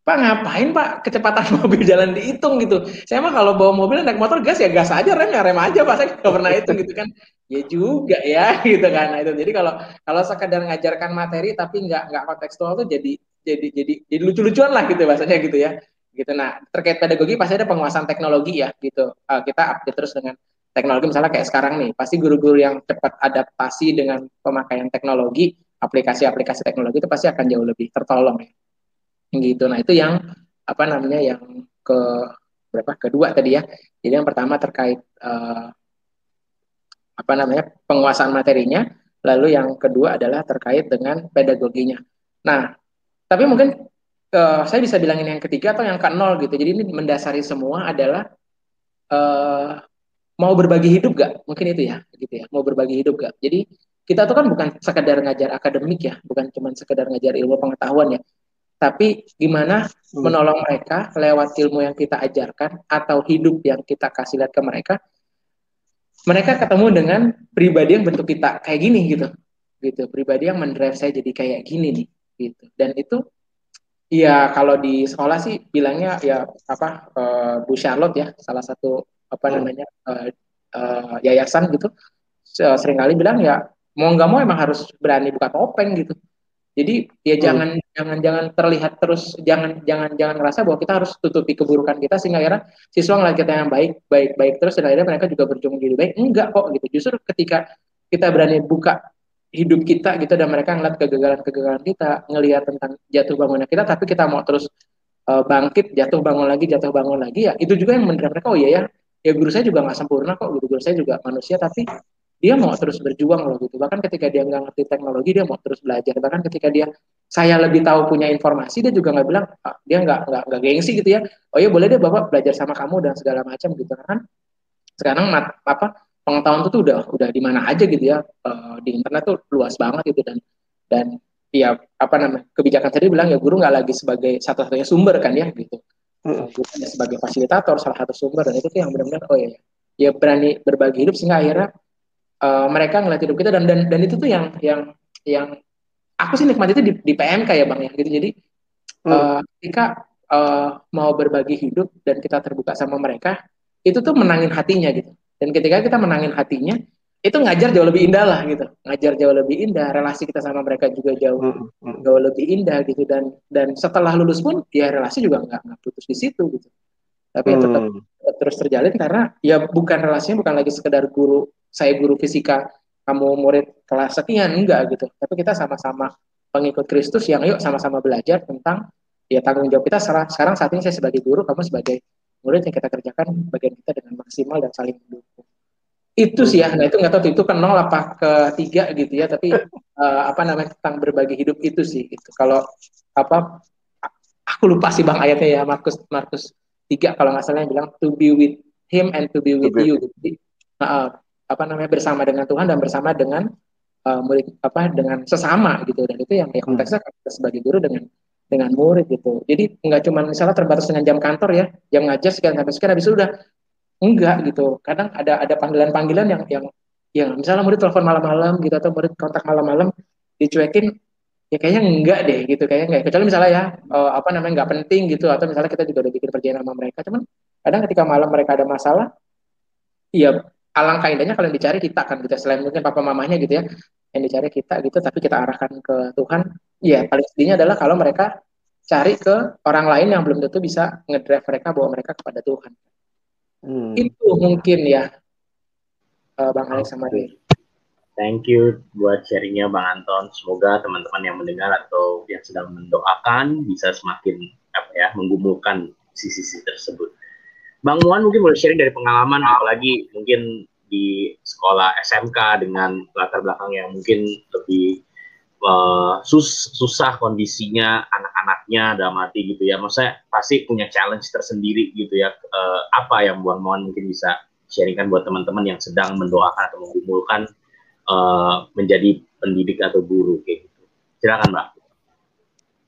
Pak ngapain Pak kecepatan mobil jalan dihitung gitu. Saya mah kalau bawa mobil naik motor gas ya gas aja rem ya rem aja Pak. Saya nggak pernah itu gitu kan. Ya juga ya gitu kan. Nah, itu jadi kalau kalau sekedar ngajarkan materi tapi nggak nggak kontekstual tuh jadi jadi jadi jadi lucu-lucuan lah gitu bahasanya gitu ya gitu nah terkait pedagogi pasti ada penguasaan teknologi ya gitu uh, kita update terus dengan teknologi misalnya kayak sekarang nih pasti guru-guru yang cepat adaptasi dengan pemakaian teknologi aplikasi-aplikasi teknologi itu pasti akan jauh lebih tertolong ya gitu nah itu yang apa namanya yang ke berapa kedua tadi ya jadi yang pertama terkait uh, apa namanya penguasaan materinya lalu yang kedua adalah terkait dengan pedagoginya nah tapi mungkin uh, saya bisa bilangin yang ketiga atau yang ke nol gitu. Jadi ini mendasari semua adalah uh, mau berbagi hidup gak? Mungkin itu ya, gitu ya. Mau berbagi hidup gak? Jadi kita tuh kan bukan sekedar ngajar akademik ya, bukan cuma sekedar ngajar ilmu pengetahuan ya. Tapi gimana hmm. menolong mereka lewat ilmu yang kita ajarkan atau hidup yang kita kasih lihat ke mereka. Mereka ketemu dengan pribadi yang bentuk kita kayak gini gitu. Gitu, pribadi yang mendrive saya jadi kayak gini nih gitu. Dan itu Iya, kalau di sekolah sih bilangnya ya apa uh, Bu Charlotte ya, salah satu apa hmm. namanya uh, uh, yayasan gitu. Seringkali bilang ya mau nggak mau emang harus berani buka topeng gitu. Jadi ya hmm. jangan jangan jangan terlihat terus jangan jangan jangan ngerasa bahwa kita harus tutupi keburukan kita sehingga akhirnya siswa ngeliat kita yang baik baik baik terus dan akhirnya mereka juga berjuang jadi baik. Enggak kok gitu. Justru ketika kita berani buka hidup kita gitu dan mereka ngeliat kegagalan-kegagalan kita, ngelihat tentang jatuh bangunnya kita, tapi kita mau terus uh, bangkit, jatuh bangun lagi, jatuh bangun lagi ya itu juga yang mendengar mereka oh iya ya, ya guru saya juga nggak sempurna kok, guru, guru saya juga manusia tapi dia mau terus berjuang loh gitu. Bahkan ketika dia nggak ngerti teknologi dia mau terus belajar. Bahkan ketika dia saya lebih tahu punya informasi dia juga nggak bilang ah, dia nggak nggak nggak gengsi gitu ya. Oh iya boleh deh bapak belajar sama kamu dan segala macam gitu kan. Sekarang mat, apa pengetahuan itu tuh udah udah di mana aja gitu ya uh, di internet tuh luas banget gitu dan dan ya apa namanya kebijakan tadi bilang ya guru nggak lagi sebagai satu-satunya sumber kan ya gitu guru hanya sebagai fasilitator salah satu sumber dan itu tuh yang benar-benar oh ya ya berani berbagi hidup sehingga akhirnya uh, mereka ngeliat hidup kita dan dan dan itu tuh yang yang yang aku sih nikmat itu di, di PMK ya bang ya gitu. Jadi uh, ketika uh, mau berbagi hidup dan kita terbuka sama mereka itu tuh menangin hatinya gitu. Dan ketika kita menangin hatinya itu ngajar jauh lebih indah lah gitu. Ngajar jauh lebih indah relasi kita sama mereka juga jauh Hmm. jauh lebih indah gitu. Dan dan setelah lulus pun ya relasi juga nggak nggak putus di situ gitu. Tapi Hmm. tetap terus terjalin karena ya bukan relasinya bukan lagi sekedar guru saya guru fisika kamu murid kelas sekian enggak gitu. Tapi kita sama-sama pengikut Kristus yang yuk sama-sama belajar tentang ya tanggung jawab kita. Sekarang, sekarang saat ini saya sebagai guru kamu sebagai murid yang kita kerjakan bagian kita dengan maksimal dan saling mendukung. Itu sih ya. Nah itu nggak tahu itu ke nol apa ke tiga gitu ya. Tapi eh, apa namanya tentang berbagi hidup itu sih gitu. Kalau apa aku lupa sih bang ayatnya ya Markus Markus tiga kalau nggak salah yang bilang to be with him and to be with be- you. Jadi, eh, apa namanya bersama dengan Tuhan dan bersama dengan eh, murid apa dengan sesama gitu. Dan itu yang ya konteksnya kita sebagai guru dengan dengan murid gitu. Jadi nggak cuma misalnya terbatas dengan jam kantor ya jam ngajar sekian sampai sekian habis itu udah enggak gitu. Kadang ada ada panggilan-panggilan yang yang yang misalnya murid telepon malam-malam gitu atau murid kontak malam-malam dicuekin ya kayaknya enggak deh gitu kayaknya enggak. Kecuali misalnya ya eh, apa namanya nggak penting gitu atau misalnya kita juga udah bikin perjanjian sama mereka. Cuman kadang ketika malam mereka ada masalah ya alangkah indahnya kalau yang dicari kita kan gitu selain mungkin papa mamanya gitu ya yang dicari kita gitu tapi kita arahkan ke Tuhan ya paling sedihnya adalah kalau mereka cari ke orang lain yang belum tentu bisa ngedrive mereka bawa mereka kepada Tuhan Hmm. itu mungkin ya eh, Bang Alex sama. Ray. Thank you buat sharingnya Bang Anton. Semoga teman-teman yang mendengar atau yang sedang mendoakan bisa semakin apa ya menggumulkan sisi-sisi tersebut. Bang Muan mungkin boleh sharing dari pengalaman apalagi mungkin di sekolah SMK dengan latar belakang yang mungkin lebih eh, sus- susah kondisinya anak-anaknya dalam arti gitu ya. Maksudnya pasti punya challenge tersendiri gitu ya. Eh, apa yang Bang Muan mungkin bisa sharingkan buat teman-teman yang sedang mendoakan atau menggumulkan eh, menjadi pendidik atau guru kayak gitu. Silakan, Mbak.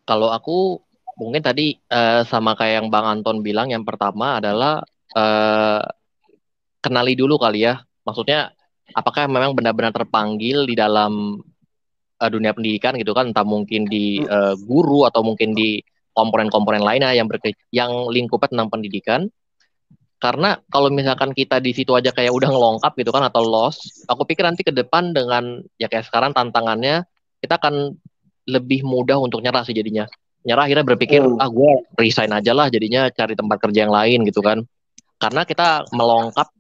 Kalau aku mungkin tadi eh, sama kayak yang Bang Anton bilang, yang pertama adalah eh, kenali dulu kali ya. Maksudnya apakah memang benar-benar terpanggil di dalam eh, dunia pendidikan gitu kan, entah mungkin di eh, guru atau mungkin di komponen-komponen lainnya yang berke yang lingkupnya tentang pendidikan. Karena kalau misalkan kita di situ aja kayak udah ngelongkap gitu kan atau lost, aku pikir nanti ke depan dengan ya kayak sekarang tantangannya kita akan lebih mudah untuk nyerah sih jadinya. Nyerah akhirnya berpikir, Hmm. ah gue resign aja lah jadinya cari tempat kerja yang lain gitu kan. Karena kita melongkap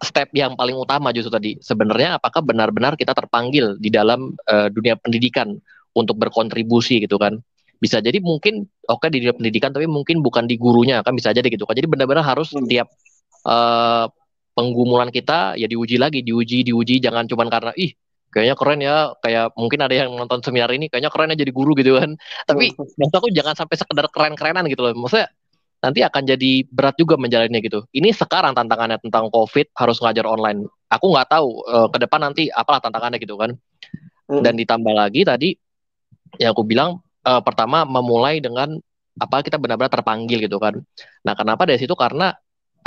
step yang paling utama justru tadi. Sebenarnya apakah benar-benar kita terpanggil di dalam eh, dunia pendidikan untuk berkontribusi gitu kan. Bisa jadi mungkin oke di dunia pendidikan tapi mungkin bukan di gurunya kan bisa jadi gitu kan. Jadi benar-benar harus Hmm. setiap eh, penggumulan kita ya diuji lagi, diuji, diuji jangan cuman karena ih kayaknya keren ya kayak mungkin ada yang nonton seminar ini kayaknya keren ya jadi guru gitu kan. Tapi maksud aku jangan sampai sekedar keren-kerenan gitu loh. Maksudnya nanti akan jadi berat juga menjalannya gitu. Ini sekarang tantangannya tentang covid harus ngajar online. Aku nggak tahu eh, ke depan nanti apalah tantangannya gitu kan. Hmm. dan ditambah lagi tadi yang aku bilang eh, pertama memulai dengan apa kita benar-benar terpanggil gitu kan. Nah kenapa dari situ? Karena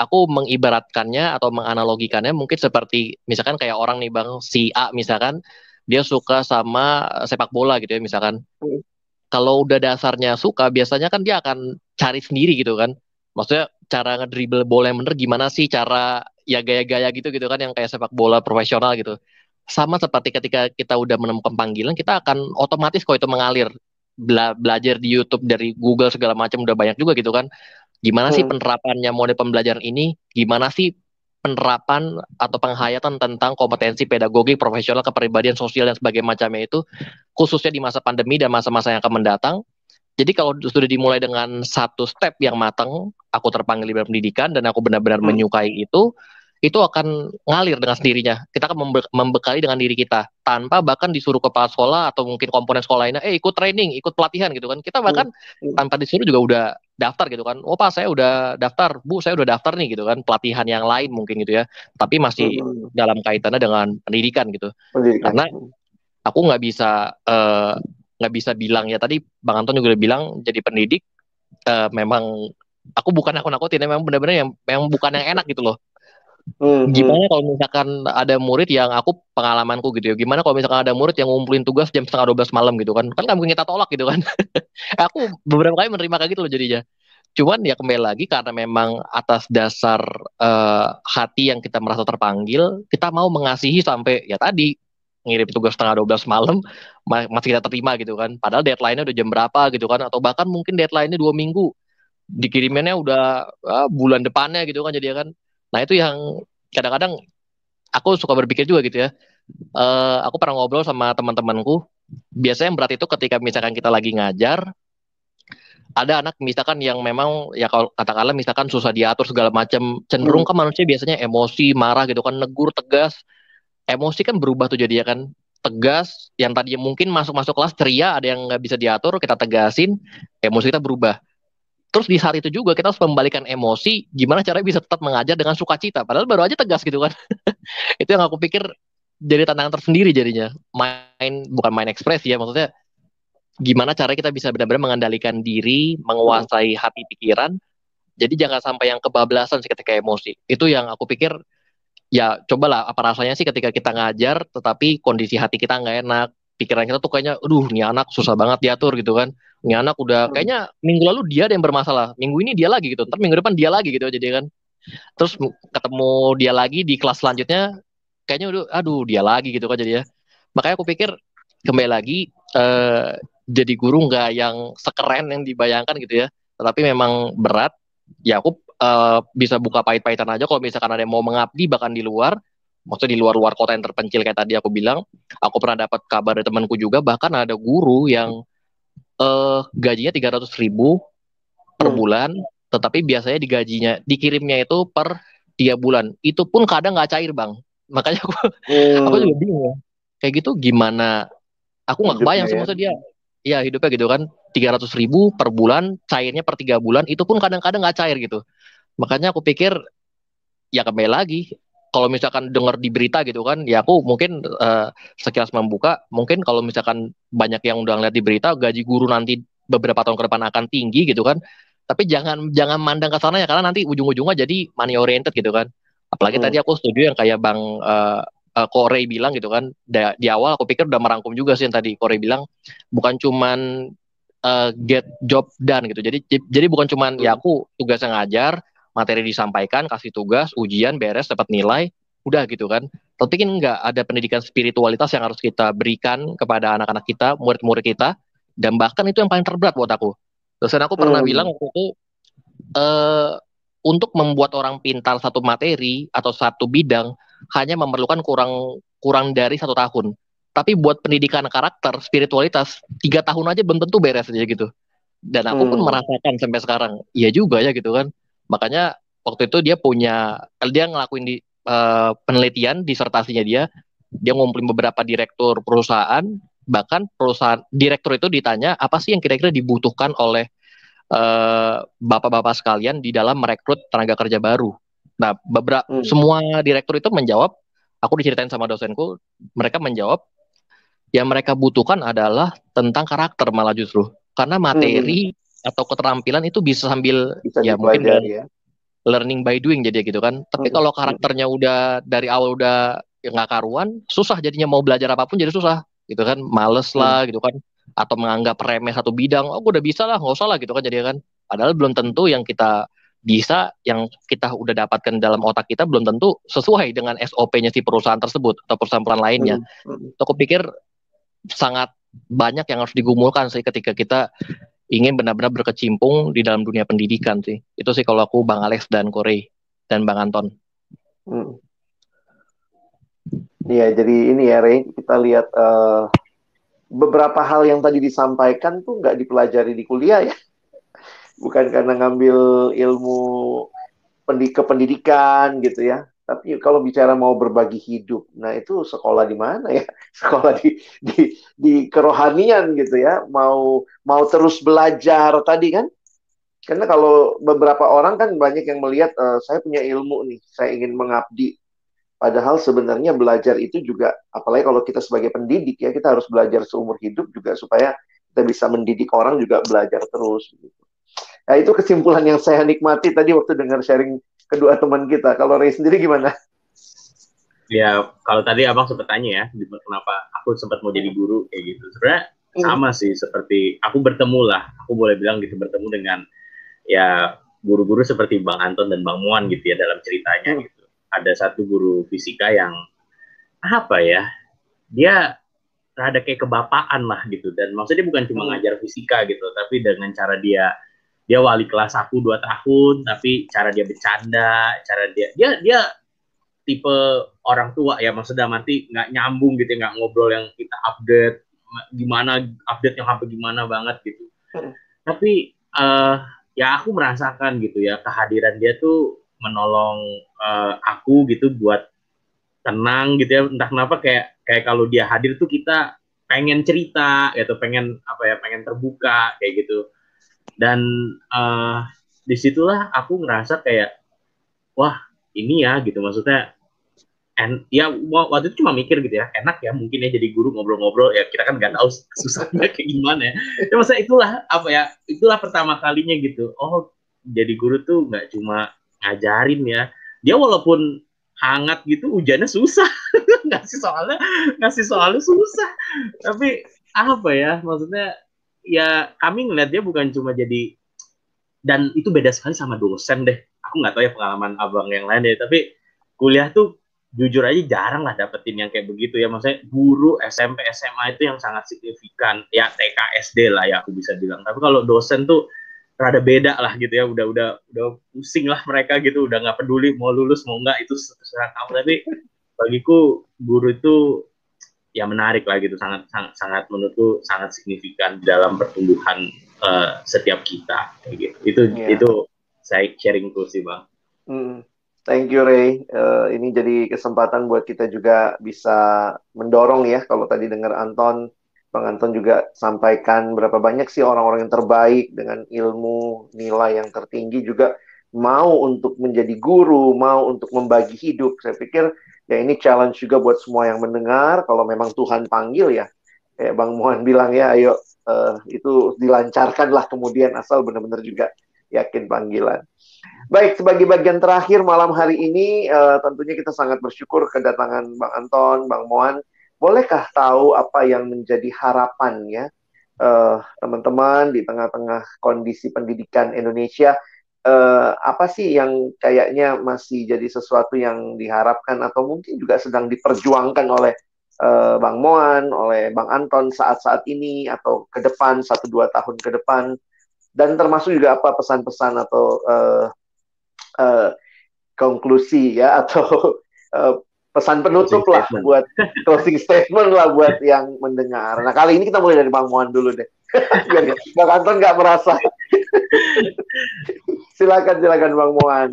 aku mengibaratkannya atau menganalogikannya mungkin seperti misalkan kayak orang nih bang si A misalkan dia suka sama eh, sepak bola gitu ya misalkan. Hmm. kalau udah dasarnya suka biasanya kan dia akan cari sendiri gitu kan. Maksudnya cara ngedribble bola yang bener gimana sih? Cara ya gaya-gaya gitu gitu kan yang kayak sepak bola profesional gitu. Sama seperti ketika kita udah menemukan panggilan kita akan otomatis kok itu mengalir Bela- belajar di YouTube dari Google segala macam udah banyak juga gitu kan gimana sih Hmm. penerapannya model pembelajaran ini gimana sih penerapan atau penghayatan tentang kompetensi pedagogi profesional kepribadian sosial dan sebagainya macamnya itu khususnya di masa pandemi dan masa-masa yang akan mendatang jadi kalau sudah dimulai dengan satu step yang matang aku terpanggil di bidang pendidikan dan aku benar-benar Hmm. menyukai itu itu akan ngalir dengan sendirinya. Kita akan membe- membekali dengan diri kita tanpa bahkan disuruh kepala sekolah atau mungkin komponen sekolah lainnya, eh ikut training, ikut pelatihan gitu kan. Kita bahkan Hmm. tanpa disuruh juga udah daftar gitu kan. Oh pak saya udah daftar, bu saya udah daftar nih gitu kan. Pelatihan yang lain mungkin gitu ya. Tapi masih Hmm. dalam kaitannya dengan pendidikan gitu. Pendidikan. Karena aku nggak bisa eh, nggak bisa bilang ya tadi Bang Anton juga udah bilang jadi pendidik uh, memang aku bukan aku nakutin memang benar-benar yang memang bukan yang enak gitu loh Hmm, gimana kalau misalkan ada murid yang aku pengalamanku gitu ya gimana kalau misalkan ada murid yang ngumpulin tugas jam setengah dua belas malam gitu kan? Kan nggak mungkin kita tolak gitu kan? Aku beberapa kali menerima kayak gitu loh jadinya. Cuman ya kembali lagi karena memang atas dasar uh, hati yang kita merasa terpanggil kita mau mengasihi sampai ya tadi ngirim tugas setengah dua belas malam masih kita terima gitu kan? Padahal deadline-nya udah jam berapa gitu kan? Atau bahkan mungkin deadline-nya dua minggu dikirimannya udah uh, bulan depannya gitu kan? Jadi kan Nah itu yang kadang-kadang aku suka berpikir juga gitu ya. Uh, aku pernah ngobrol sama teman-temanku. Biasanya yang berat itu ketika misalkan kita lagi ngajar, ada anak misalkan yang memang ya kalau katakanlah misalkan susah diatur segala macam, cenderung hmm. kan manusia biasanya emosi, marah gitu kan, negur, tegas. Emosi kan berubah tuh jadi ya kan tegas yang tadinya mungkin masuk-masuk kelas ceria ada yang nggak bisa diatur kita tegasin emosi kita berubah Terus di saat itu juga kita harus membalikan emosi, gimana caranya bisa tetap mengajar dengan sukacita. Padahal baru aja tegas gitu kan. itu yang aku pikir jadi tantangan tersendiri jadinya. Main bukan main ekspresi ya, maksudnya gimana cara kita bisa benar-benar mengendalikan diri, menguasai hati pikiran. Jadi jangan sampai yang kebablasan sih ketika emosi. Itu yang aku pikir ya cobalah apa rasanya sih ketika kita ngajar tetapi kondisi hati kita nggak enak, pikiran kita tuh kayaknya, aduh, ini anak susah banget diatur gitu kan ini anak udah hmm. kayaknya minggu lalu dia ada yang bermasalah. Minggu ini dia lagi gitu. Ntar minggu depan dia lagi gitu jadi kan. Terus ketemu dia lagi di kelas selanjutnya kayaknya udah aduh dia lagi gitu kan jadi ya. Makanya aku pikir kembali lagi eh, jadi guru nggak yang sekeren yang dibayangkan gitu ya. Tetapi memang berat. Ya aku eh, bisa buka pahit-pahitan aja kalau misalkan ada yang mau mengabdi bahkan di luar. Maksudnya di luar-luar kota yang terpencil kayak tadi aku bilang. Aku pernah dapat kabar dari temanku juga bahkan ada guru yang uh, gajinya tiga ratus ribu per hmm. bulan, tetapi biasanya digajinya dikirimnya itu per tiga bulan. Itu pun kadang nggak cair bang. Makanya aku hmm. aku juga bingung ya. Kayak gitu gimana? Aku nggak kebayang sih ya. maksudnya dia. Ya hidupnya gitu kan tiga ratus ribu per bulan, cairnya per tiga bulan. Itu pun kadang-kadang nggak cair gitu. Makanya aku pikir ya kembali lagi kalau misalkan dengar di berita gitu kan, ya aku mungkin uh, sekilas membuka, mungkin kalau misalkan banyak yang udah ngeliat di berita gaji guru nanti beberapa tahun ke depan akan tinggi gitu kan. Tapi jangan jangan mandang ke sana ya karena nanti ujung-ujungnya jadi money oriented gitu kan. Apalagi hmm. tadi aku setuju yang kayak Bang uh, uh, Korey bilang gitu kan. Da, di awal aku pikir udah merangkum juga sih yang tadi Korey bilang bukan cuman uh, get job done gitu. Jadi jadi bukan cuman hmm. ya aku tugasnya ngajar, materi disampaikan, kasih tugas, ujian, beres, dapat nilai, udah gitu kan. Tapi kan enggak ada pendidikan spiritualitas yang harus kita berikan kepada anak-anak kita, murid-murid kita, dan bahkan itu yang paling terberat buat aku. Dosen aku pernah hmm. bilang waktu itu, uh, untuk membuat orang pintar satu materi atau satu bidang hanya memerlukan kurang kurang dari satu tahun. Tapi buat pendidikan karakter, spiritualitas, tiga tahun aja belum tentu beres aja gitu. Dan aku hmm. pun merasakan sampai sekarang, iya juga ya gitu kan Makanya waktu itu dia punya dia ngelakuin di uh, penelitian disertasinya dia dia ngumpulin beberapa direktur perusahaan bahkan perusahaan direktur itu ditanya apa sih yang kira-kira dibutuhkan oleh eh, bapak-bapak sekalian di dalam merekrut tenaga kerja baru. Nah, beberapa hmm. semua direktur itu menjawab, aku diceritain sama dosenku, mereka menjawab yang mereka butuhkan adalah tentang karakter malah justru karena materi hmm atau keterampilan itu bisa sambil bisa ya mungkin ya. learning by doing jadi gitu kan. Tapi hmm. kalau karakternya udah dari awal udah nggak karuan, susah jadinya mau belajar apa pun jadi susah gitu kan, males lah hmm. gitu kan, atau menganggap remeh satu bidang, oh gue udah bisa lah, nggak usah lah gitu kan jadi kan. Padahal belum tentu yang kita bisa yang kita udah dapatkan dalam otak kita belum tentu sesuai dengan SOP-nya si perusahaan tersebut atau perusahaan-perusahaan lainnya. Hmm. hmm. Aku pikir sangat banyak yang harus digumulkan sih ketika kita ingin benar-benar berkecimpung di dalam dunia pendidikan sih. Itu sih kalau aku Bang Alex dan Korey dan Bang Anton. Hmm. Iya, jadi ini ya Rey, kita lihat uh, beberapa hal yang tadi disampaikan tuh nggak dipelajari di kuliah ya. Bukan karena ngambil ilmu pendik kependidikan gitu ya, tapi kalau bicara mau berbagi hidup, nah itu sekolah di mana ya? Sekolah di di di kerohanian gitu ya. Mau mau terus belajar tadi kan? Karena kalau beberapa orang kan banyak yang melihat uh, saya punya ilmu nih, saya ingin mengabdi. Padahal sebenarnya belajar itu juga, apalagi kalau kita sebagai pendidik ya, kita harus belajar seumur hidup juga supaya kita bisa mendidik orang juga belajar terus. Gitu. Nah itu kesimpulan yang saya nikmati tadi waktu dengar sharing kedua teman kita. Kalau Ray sendiri gimana? Ya kalau tadi abang sempat tanya ya, kenapa aku sempat mau jadi guru kayak gitu. Sebenarnya hmm. sama sih seperti aku bertemu lah, aku boleh bilang gitu bertemu dengan ya guru-guru seperti Bang Anton dan Bang Muan gitu ya dalam ceritanya hmm. gitu ada satu guru fisika yang apa ya dia rada kayak kebapaan lah gitu dan maksudnya bukan cuma hmm. ngajar fisika gitu tapi dengan cara dia dia wali kelas aku dua tahun tapi cara dia bercanda cara dia dia dia tipe orang tua ya maksudnya nanti nggak nyambung gitu nggak ngobrol yang kita update gimana update yang sampai gimana banget gitu. Hmm. tapi uh, ya aku merasakan gitu ya kehadiran dia tuh menolong uh, aku gitu buat tenang gitu ya. Entah kenapa kayak kayak kalau dia hadir tuh kita pengen cerita gitu pengen apa ya pengen terbuka kayak gitu dan uh, di situlah aku ngerasa kayak wah ini ya gitu. Maksudnya en ya waktu itu cuma mikir gitu ya enak ya mungkin ya jadi guru ngobrol-ngobrol. Ya kita kan nggak tahu susahnya kayak gimana ya. Ya masa itulah apa ya itulah pertama kalinya gitu. Oh jadi guru tuh nggak cuma ngajarin ya. Dia walaupun hangat gitu hujannya susah. Ngasih soalnya ngasih soalnya susah. Tapi apa ya maksudnya ya kami ngeliat dia bukan cuma jadi dan itu beda sekali sama dosen deh. Aku nggak tahu ya pengalaman abang yang lain deh tapi kuliah tuh jujur aja jarang lah dapetin yang kayak begitu ya. Maksudnya guru SMP SMA itu yang sangat signifikan. Ya TK SD lah ya aku bisa bilang. Tapi kalau dosen tuh rada beda lah gitu ya. Udah udah udah pusing lah mereka gitu. Udah nggak peduli mau lulus mau nggak itu terserah kamu. Tapi bagiku guru itu ya menarik lah gitu sangat sangat sangat menurutku sangat signifikan dalam pertumbuhan uh, setiap kita kayak gitu itu yeah. itu saya sharing tuh sih bang. Mm. Thank you Ray. Uh, ini jadi kesempatan buat kita juga bisa mendorong ya kalau tadi dengar Anton Bang Anton juga sampaikan berapa banyak sih orang-orang yang terbaik dengan ilmu nilai yang tertinggi juga mau untuk menjadi guru, mau untuk membagi hidup. Saya pikir ya ini challenge juga buat semua yang mendengar. Kalau memang Tuhan panggil ya, kayak Bang Mohan bilang ya, ayo uh, itu dilancarkanlah kemudian asal benar-benar juga yakin panggilan. Baik, sebagai bagian terakhir malam hari ini, uh, tentunya kita sangat bersyukur kedatangan Bang Anton, Bang Mohan bolehkah tahu apa yang menjadi harapannya uh, teman-teman di tengah-tengah kondisi pendidikan Indonesia uh, apa sih yang kayaknya masih jadi sesuatu yang diharapkan atau mungkin juga sedang diperjuangkan oleh uh, Bang Moan, oleh Bang Anton saat-saat ini atau ke depan satu dua tahun ke depan dan termasuk juga apa pesan-pesan atau uh, uh, konklusi ya atau uh, pesan penutup lah statement. buat closing statement lah buat yang mendengar. Nah kali ini kita mulai dari Bang Mohan dulu deh. Biar Bang Anton nggak merasa. silakan silakan Bang Mohan.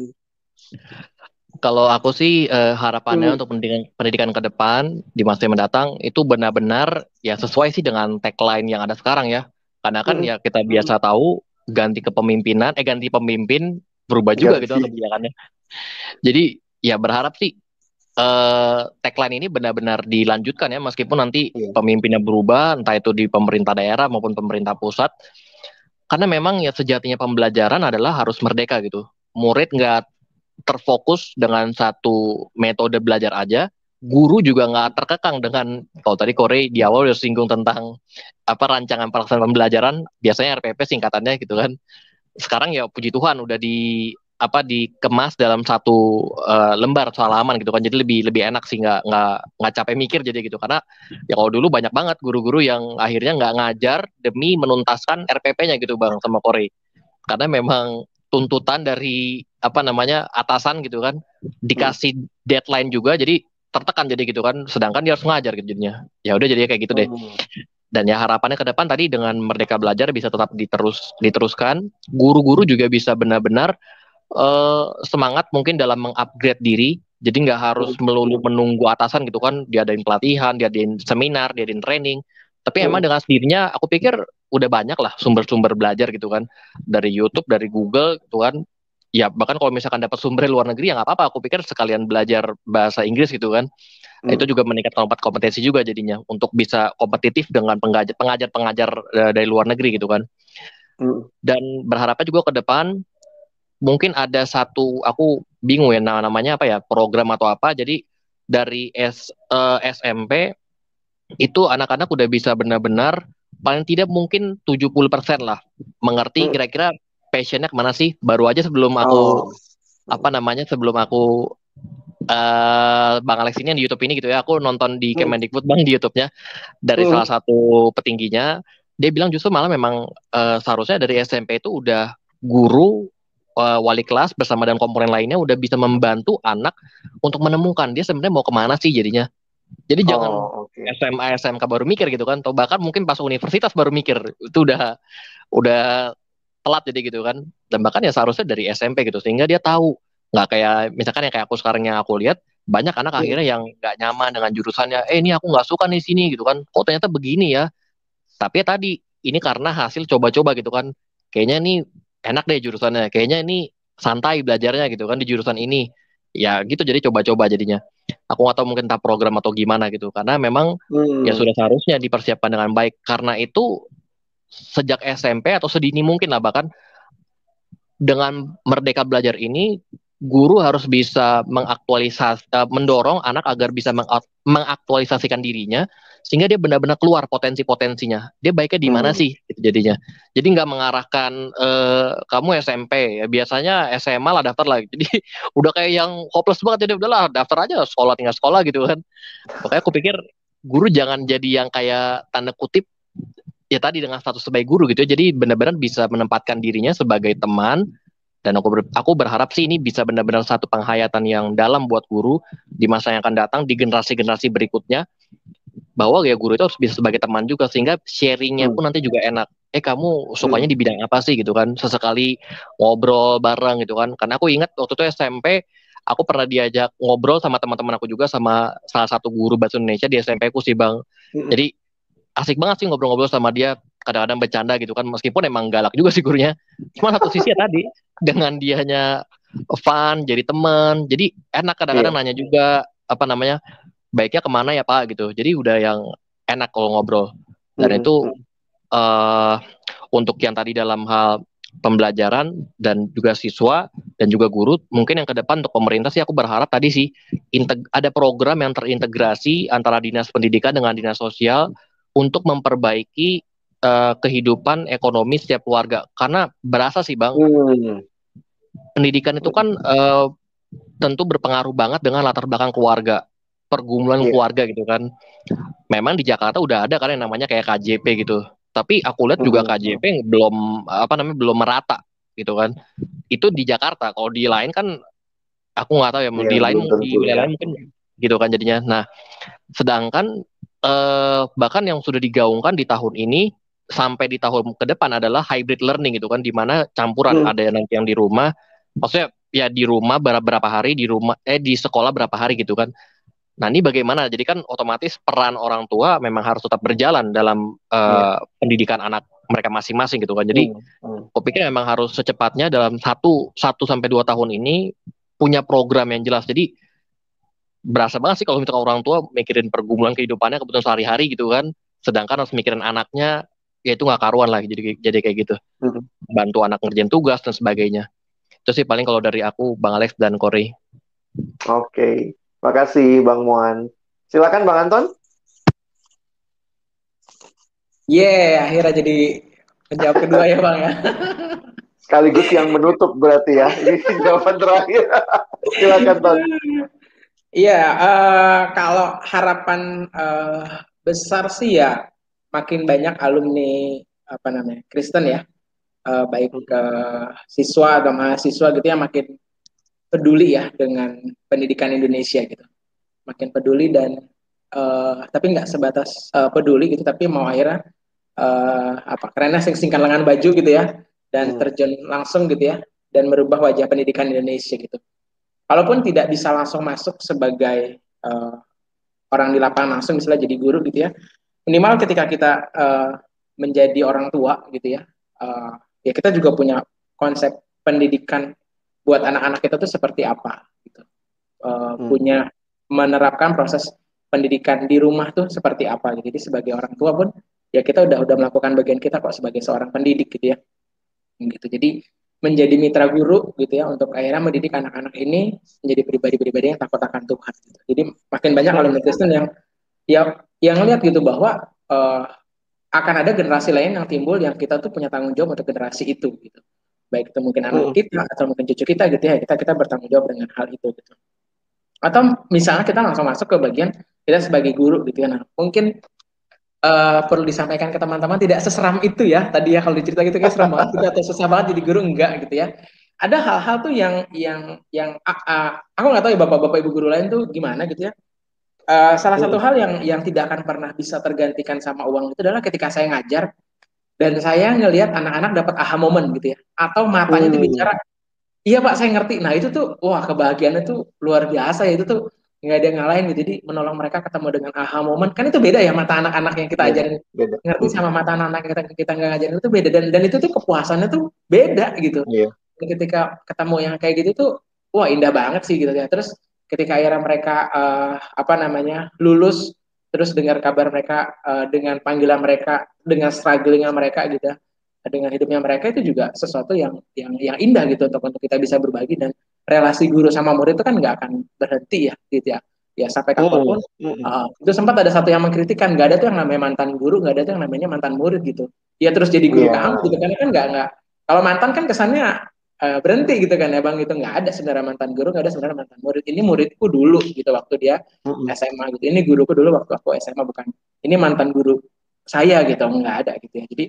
Kalau aku sih eh, harapannya hmm. untuk pendidikan pendidikan ke depan di masa yang mendatang itu benar-benar ya sesuai sih dengan tagline yang ada sekarang ya. Karena kan hmm. ya kita biasa hmm. tahu ganti kepemimpinan eh ganti pemimpin berubah juga ganti. gitu kebijakannya. Jadi ya berharap sih uh, tagline ini benar-benar dilanjutkan ya meskipun nanti yeah. pemimpinnya berubah entah itu di pemerintah daerah maupun pemerintah pusat. Karena memang ya sejatinya pembelajaran adalah harus merdeka gitu. Murid nggak terfokus dengan satu metode belajar aja guru juga nggak terkekang dengan kalau tadi Kore di awal udah singgung tentang apa rancangan pelaksanaan pembelajaran biasanya RPP singkatannya gitu kan. Sekarang ya puji Tuhan udah di apa dikemas dalam satu uh, lembar soal halaman gitu kan. Jadi lebih lebih enak sih nggak nggak nggak capek mikir jadi gitu. Karena ya kalau dulu banyak banget guru-guru yang akhirnya nggak ngajar demi menuntaskan RPP-nya gitu bang sama Kore karena memang tuntutan dari apa namanya atasan gitu kan dikasih deadline juga jadi tertekan jadi gitu kan. Sedangkan dia harus ngajar gitu jadinya. Ya udah jadi kayak gitu deh. Oh. dan ya harapannya ke depan tadi dengan merdeka belajar bisa tetap diterus diteruskan guru-guru juga bisa benar-benar uh, semangat mungkin dalam mengupgrade diri. Jadi nggak harus melulu menunggu atasan gitu kan. Diadain pelatihan diadain seminar diadain training. Tapi emang dengan sendirinya aku pikir udah banyak lah sumber-sumber belajar gitu kan. Dari YouTube dari Google gitu kan. Ya bahkan kalau misalkan dapat sumber luar negeri ya nggak apa-apa. Aku pikir sekalian belajar bahasa Inggris gitu kan. Hmm. itu juga meningkatkan kompetensi juga jadinya. Untuk bisa kompetitif dengan pengajar pengajar pengajar uh, dari luar negeri gitu kan. Hmm. dan berharapnya juga ke depan mungkin ada satu aku bingung ya namanya apa ya program atau apa jadi dari S, uh, eh, SMP itu anak-anak udah bisa benar-benar paling tidak mungkin 70% lah mengerti hmm. kira-kira passionnya ke mana sih baru aja sebelum aku oh. apa namanya sebelum aku uh, Bang Alex ini yang di YouTube ini gitu ya aku nonton di hmm. Kemendikbud Bang di YouTube-nya dari hmm. salah satu petingginya dia bilang justru malah memang uh, seharusnya dari SMP itu udah guru uh, wali kelas bersama dan komponen lainnya udah bisa membantu anak untuk menemukan dia sebenarnya mau ke mana sih jadinya jadi oh, jangan okay. SMA SMK baru mikir gitu kan, atau bahkan mungkin pas universitas baru mikir itu udah udah telat jadi gitu kan. Dan bahkan ya seharusnya dari SMP gitu sehingga dia tahu nggak kayak misalkan yang kayak aku sekarang yang aku lihat banyak anak hmm. akhirnya yang nggak nyaman dengan jurusannya. Eh ini aku nggak suka nih sini gitu kan. Kok ternyata begini ya. Tapi ya tadi ini karena hasil coba-coba gitu kan. Kayaknya ini enak deh jurusannya. Kayaknya ini santai belajarnya gitu kan di jurusan ini. Ya gitu jadi coba-coba jadinya aku nggak tahu mungkin tak program atau gimana gitu karena memang hmm. ya sudah seharusnya dipersiapkan dengan baik karena itu sejak SMP atau sedini mungkin lah bahkan dengan merdeka belajar ini guru harus bisa mengaktualisasi uh, mendorong anak agar bisa mengaktualisasikan dirinya sehingga dia benar-benar keluar potensi-potensinya. Dia baiknya di mana hmm. sih gitu jadinya. Jadi nggak mengarahkan uh, kamu SMP ya biasanya SMA lah daftar lah. Jadi udah kayak yang hopeless banget. Jadi udahlah daftar aja sekolah tinggal sekolah gitu kan. Makanya aku pikir guru jangan jadi yang kayak tanda kutip ya tadi dengan status sebagai guru gitu ya. Jadi benar-benar bisa menempatkan dirinya sebagai teman. Dan aku ber, aku berharap sih ini bisa benar-benar satu penghayatan yang dalam buat guru di masa yang akan datang di generasi-generasi berikutnya bahwa ya guru itu harus bisa sebagai teman juga sehingga sharingnya pun nanti juga enak. Eh kamu sukanya di bidang apa sih? gitu kan. Sesekali ngobrol bareng gitu kan. Karena aku ingat waktu itu SMP aku pernah diajak ngobrol sama teman-teman aku juga sama salah satu guru bahasa Indonesia di SMP aku sih bang. Jadi asik banget sih ngobrol-ngobrol sama dia. Kadang-kadang bercanda gitu kan meskipun emang galak juga sih gurunya. Cuma satu sisi ya tadi dengan dia hanya fun jadi teman jadi enak kadang-kadang yeah. nanya juga apa namanya baiknya ke mana ya pak gitu jadi udah yang enak kalau ngobrol dan mm -hmm. itu uh, untuk yang tadi dalam hal pembelajaran dan juga siswa dan juga guru mungkin yang ke depan untuk pemerintah sih aku berharap tadi sih ada program yang terintegrasi antara dinas pendidikan dengan dinas sosial untuk memperbaiki uh, kehidupan ekonomi setiap keluarga karena berasa sih bang hmm. pendidikan itu kan uh, tentu berpengaruh banget dengan latar belakang keluarga pergumulan yeah. keluarga gitu kan. Memang di Jakarta udah ada kan yang namanya kayak KJP gitu. Tapi aku lihat juga hmm. KJP belum apa namanya belum merata gitu kan. Itu di Jakarta. Kalau di lain kan aku nggak tahu ya yeah, di lain di wilayah lain mungkin gitu kan jadinya. Nah sedangkan eh, bahkan yang sudah digaungkan di tahun ini sampai di tahun ke depan adalah hybrid learning gitu kan di mana campuran hmm. ada yang nanti yang di rumah. Maksudnya ya di rumah berapa hari di rumah eh di sekolah berapa hari gitu kan nah ini bagaimana jadi kan otomatis peran orang tua memang harus tetap berjalan dalam uh, hmm. pendidikan anak mereka masing-masing gitu kan jadi. Hmm. aku pikir memang harus secepatnya dalam satu satu sampai dua tahun ini punya program yang jelas jadi berasa banget sih kalau misalkan orang tua mikirin pergumulan kehidupannya kebetulan sehari-hari gitu kan sedangkan harus mikirin anaknya ya itu nggak karuan lah jadi jadi kayak gitu hmm. bantu anak ngerjain tugas dan sebagainya itu sih paling kalau dari aku bang Alex dan Corey oke okay. Makasih bang Muan. Silakan bang Anton. Yeah akhirnya jadi penjawab kedua ya bang ya. Sekaligus yang menutup berarti ya. Ini jawaban terakhir. Silakan Ton Iya, uh, kalau harapan uh, besar sih ya makin banyak alumni apa namanya Kristen ya. Uh, baik ke siswa atau mahasiswa gitu ya makin peduli ya dengan pendidikan Indonesia gitu makin peduli dan uh, tapi nggak sebatas uh, peduli gitu tapi mau akhirnya uh, apa karena sing singkan lengan baju gitu ya dan hmm. terjun langsung gitu ya dan merubah wajah pendidikan Indonesia gitu walaupun tidak bisa langsung masuk sebagai uh, orang di lapangan langsung misalnya jadi guru gitu ya minimal ketika kita uh, menjadi orang tua gitu ya uh, ya kita juga punya konsep pendidikan buat anak-anak kita tuh seperti apa gitu. Uh, hmm. punya menerapkan proses pendidikan di rumah tuh seperti apa gitu. Jadi sebagai orang tua pun ya kita udah udah melakukan bagian kita kok sebagai seorang pendidik gitu ya. Gitu. Jadi menjadi mitra guru gitu ya untuk akhirnya mendidik anak-anak ini menjadi pribadi-pribadi yang takut akan Tuhan. Gitu. Jadi makin banyak alumni Kristen yang yang yang lihat gitu bahwa uh, akan ada generasi lain yang timbul yang kita tuh punya tanggung jawab untuk generasi itu gitu. Baik itu mungkin anak kita atau mungkin cucu kita gitu ya, kita kita bertanggung jawab dengan hal itu gitu. Atau misalnya kita langsung masuk ke bagian kita sebagai guru gitu ya. Nah, mungkin uh, perlu disampaikan ke teman-teman tidak seseram itu ya. Tadi ya kalau dicerita gitu kayak seram banget gitu atau susah banget jadi guru enggak gitu ya. Ada hal-hal tuh yang yang yang uh, uh, aku nggak tahu ya bapak-bapak ibu guru lain tuh gimana gitu ya. Uh, salah satu hal yang yang tidak akan pernah bisa tergantikan sama uang itu adalah ketika saya ngajar dan saya ngelihat anak-anak dapat aha moment gitu ya. Atau matanya itu hmm. bicara iya pak saya ngerti. Nah itu tuh wah kebahagiaannya tuh luar biasa ya. Itu tuh nggak ada yang ngalahin gitu. Jadi menolong mereka ketemu dengan aha moment. Kan itu beda ya mata anak-anak yang kita ajarin. beda. ngerti sama mata anak-anak yang kita kita nggak ngajarin itu beda. Dan dan itu tuh kepuasannya tuh beda gitu. Yeah. ketika ketemu yang kayak gitu tuh wah indah banget sih gitu ya. Terus ketika akhirnya mereka uh, apa namanya lulus terus dengar kabar mereka uh, dengan panggilan mereka dengan strugglingnya mereka gitu ya dengan hidupnya mereka itu juga sesuatu yang yang yang indah gitu untuk untuk kita bisa berbagi dan relasi guru sama murid itu kan nggak akan berhenti ya gitu ya. Ya sampai kapan pun mm, uh, itu sempat ada satu yang mengkritikan nggak ada tuh yang namanya mantan guru nggak ada tuh yang namanya mantan murid gitu. Ya terus jadi guru yeah. kamu gitu karena kan nggak nggak kalau mantan kan kesannya uh, berhenti gitu kan ya bang itu nggak ada sebenarnya mantan guru nggak ada sebenarnya mantan murid. Ini muridku dulu gitu waktu dia. SMA gitu. Ini guruku dulu waktu aku SMA bukan. Ini mantan guru saya gitu nggak ada gitu ya. Jadi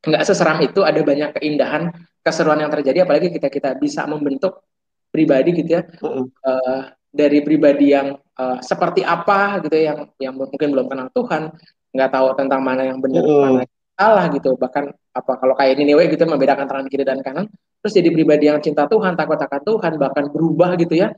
nggak seseram itu ada banyak keindahan keseruan yang terjadi. Apalagi kita kita bisa membentuk pribadi gitu ya. Uh, uh, dari pribadi yang uh, seperti apa gitu ya yang yang mungkin belum kenal Tuhan nggak tahu tentang mana yang benar mana yang salah gitu. Bahkan apa kalau kayak ini Ninewe gitu membedakan tangan kiri dan kanan terus jadi pribadi yang cinta Tuhan takut akan Tuhan bahkan berubah gitu ya.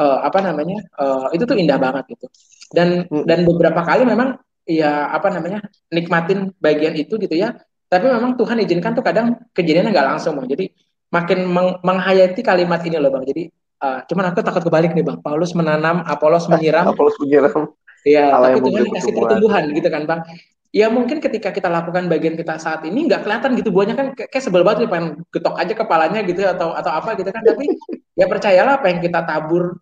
Uh, apa namanya uh, itu tuh indah banget gitu. Dan uh. dan beberapa kali memang ya apa namanya nikmatin bagian itu gitu ya. Tapi memang Tuhan izinkan tuh kadang kejadiannya nggak langsung bang. Jadi makin meng menghayati kalimat ini loh bang. Jadi uh, cuman aku takut kebalik nih bang. Paulus menanam Apolos menyiram. Apolos menyiram. Iya, tapi Tuhan dikasih pertumbuhan gitu kan bang ya mungkin ketika kita lakukan bagian kita saat ini nggak kelihatan gitu buahnya. Kan kayak sebel banget nih pengen getok aja kepalanya gitu atau atau apa gitu kan. Tapi ya percayalah apa yang kita tabur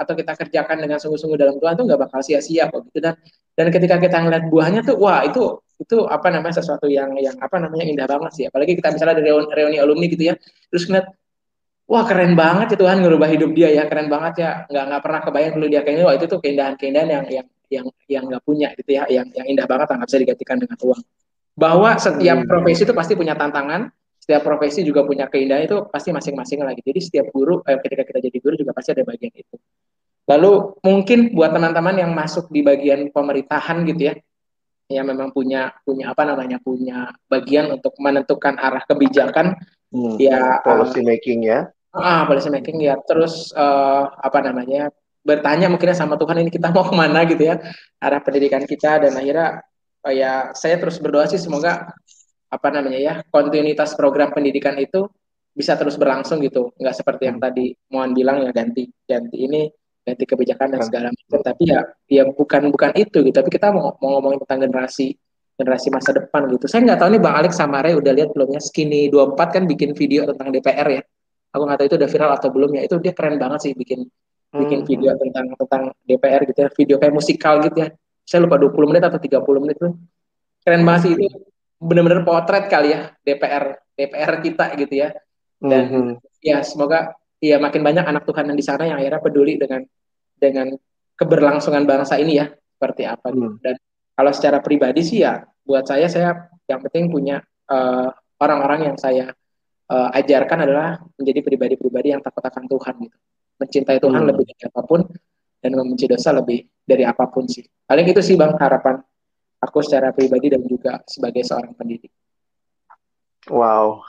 atau kita kerjakan dengan sungguh-sungguh dalam Tuhan tuh nggak bakal sia-sia kok gitu. Dan dan ketika kita ngeliat buahnya tuh wah itu itu apa namanya sesuatu yang yang apa namanya indah banget sih. Apalagi kita misalnya dari reuni, reuni alumni gitu ya terus ngeliat wah keren banget ya Tuhan ngerubah hidup dia ya keren banget ya. Nggak nggak pernah kebayang dulu dia kayak wah itu tuh keindahan keindahan yang yang yang yang nggak punya gitu ya yang yang indah banget nggak bisa digantikan dengan uang. Bahwa setiap hmm. profesi itu pasti punya tantangan setiap profesi juga punya keindahan itu pasti masing-masing lagi. Jadi setiap guru eh, ketika kita jadi guru juga pasti ada bagian itu. Lalu mungkin buat teman-teman yang masuk di bagian pemerintahan gitu ya yang memang punya punya apa namanya punya bagian untuk menentukan arah kebijakan hmm, ya policy making ya ah policy making ya terus uh, apa namanya bertanya mungkin sama Tuhan ini kita mau ke mana? gitu ya. Arah pendidikan kita dan akhirnya uh, ya saya terus berdoa sih semoga apa namanya ya kontinuitas program pendidikan itu bisa terus berlangsung gitu. Nggak seperti yang tadi Mohon bilang ya ganti ganti ini ganti kebijakan dan segala macam. Tapi ya ya bukan bukan itu gitu. Tapi kita mau mau ngomongin tentang generasi generasi masa depan gitu. Saya nggak tahu nih bang Alex sama Ray udah lihat belum ya? Skinny 24 kan bikin video tentang DPR ya? Aku nggak tahu itu udah viral atau belum ya. Itu dia keren banget sih bikin bikin hmm. video tentang tentang DPR gitu ya video kayak musikal gitu ya saya lupa 20 menit atau 30 menit tuh keren banget sih itu benar-benar potret kali ya DPR DPR kita gitu ya dan mm -hmm. ya semoga ya makin banyak anak Tuhan yang di sana yang akhirnya peduli dengan dengan keberlangsungan bangsa ini ya seperti apa gitu. Hmm. Dan kalau secara pribadi sih ya buat saya saya yang penting punya eh, orang-orang yang saya uh, ajarkan adalah menjadi pribadi-pribadi yang takut akan Tuhan gitu. Mencintai Tuhan hmm. lebih dari apa pun dan membenci dosa lebih dari apa pun sih. Paling itu sih Bang harapan aku secara pribadi dan juga sebagai seorang pendidik. Wow,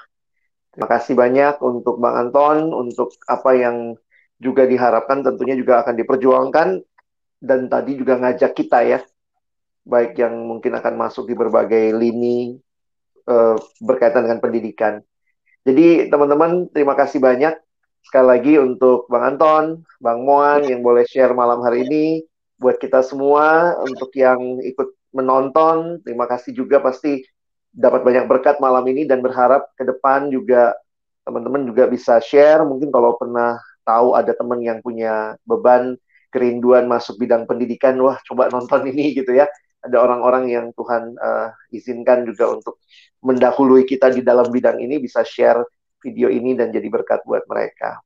Terima kasih banyak untuk Bang Anton, untuk apa yang juga diharapkan tentunya juga akan diperjuangkan dan tadi juga ngajak kita ya, baik yang mungkin akan masuk di berbagai lini uh, berkaitan dengan pendidikan. Jadi teman-teman terima kasih banyak sekali lagi untuk Bang Anton, Bang Moan yang boleh share malam hari ini buat kita semua untuk yang ikut menonton. Terima kasih juga pasti dapat banyak berkat malam ini dan berharap ke depan juga teman-teman juga bisa share. Mungkin kalau pernah tahu ada teman yang punya beban kerinduan masuk bidang pendidikan, wah coba nonton ini gitu ya. Ada orang-orang yang Tuhan uh, izinkan juga untuk mendahului kita di dalam bidang ini bisa share video ini dan jadi berkat buat mereka.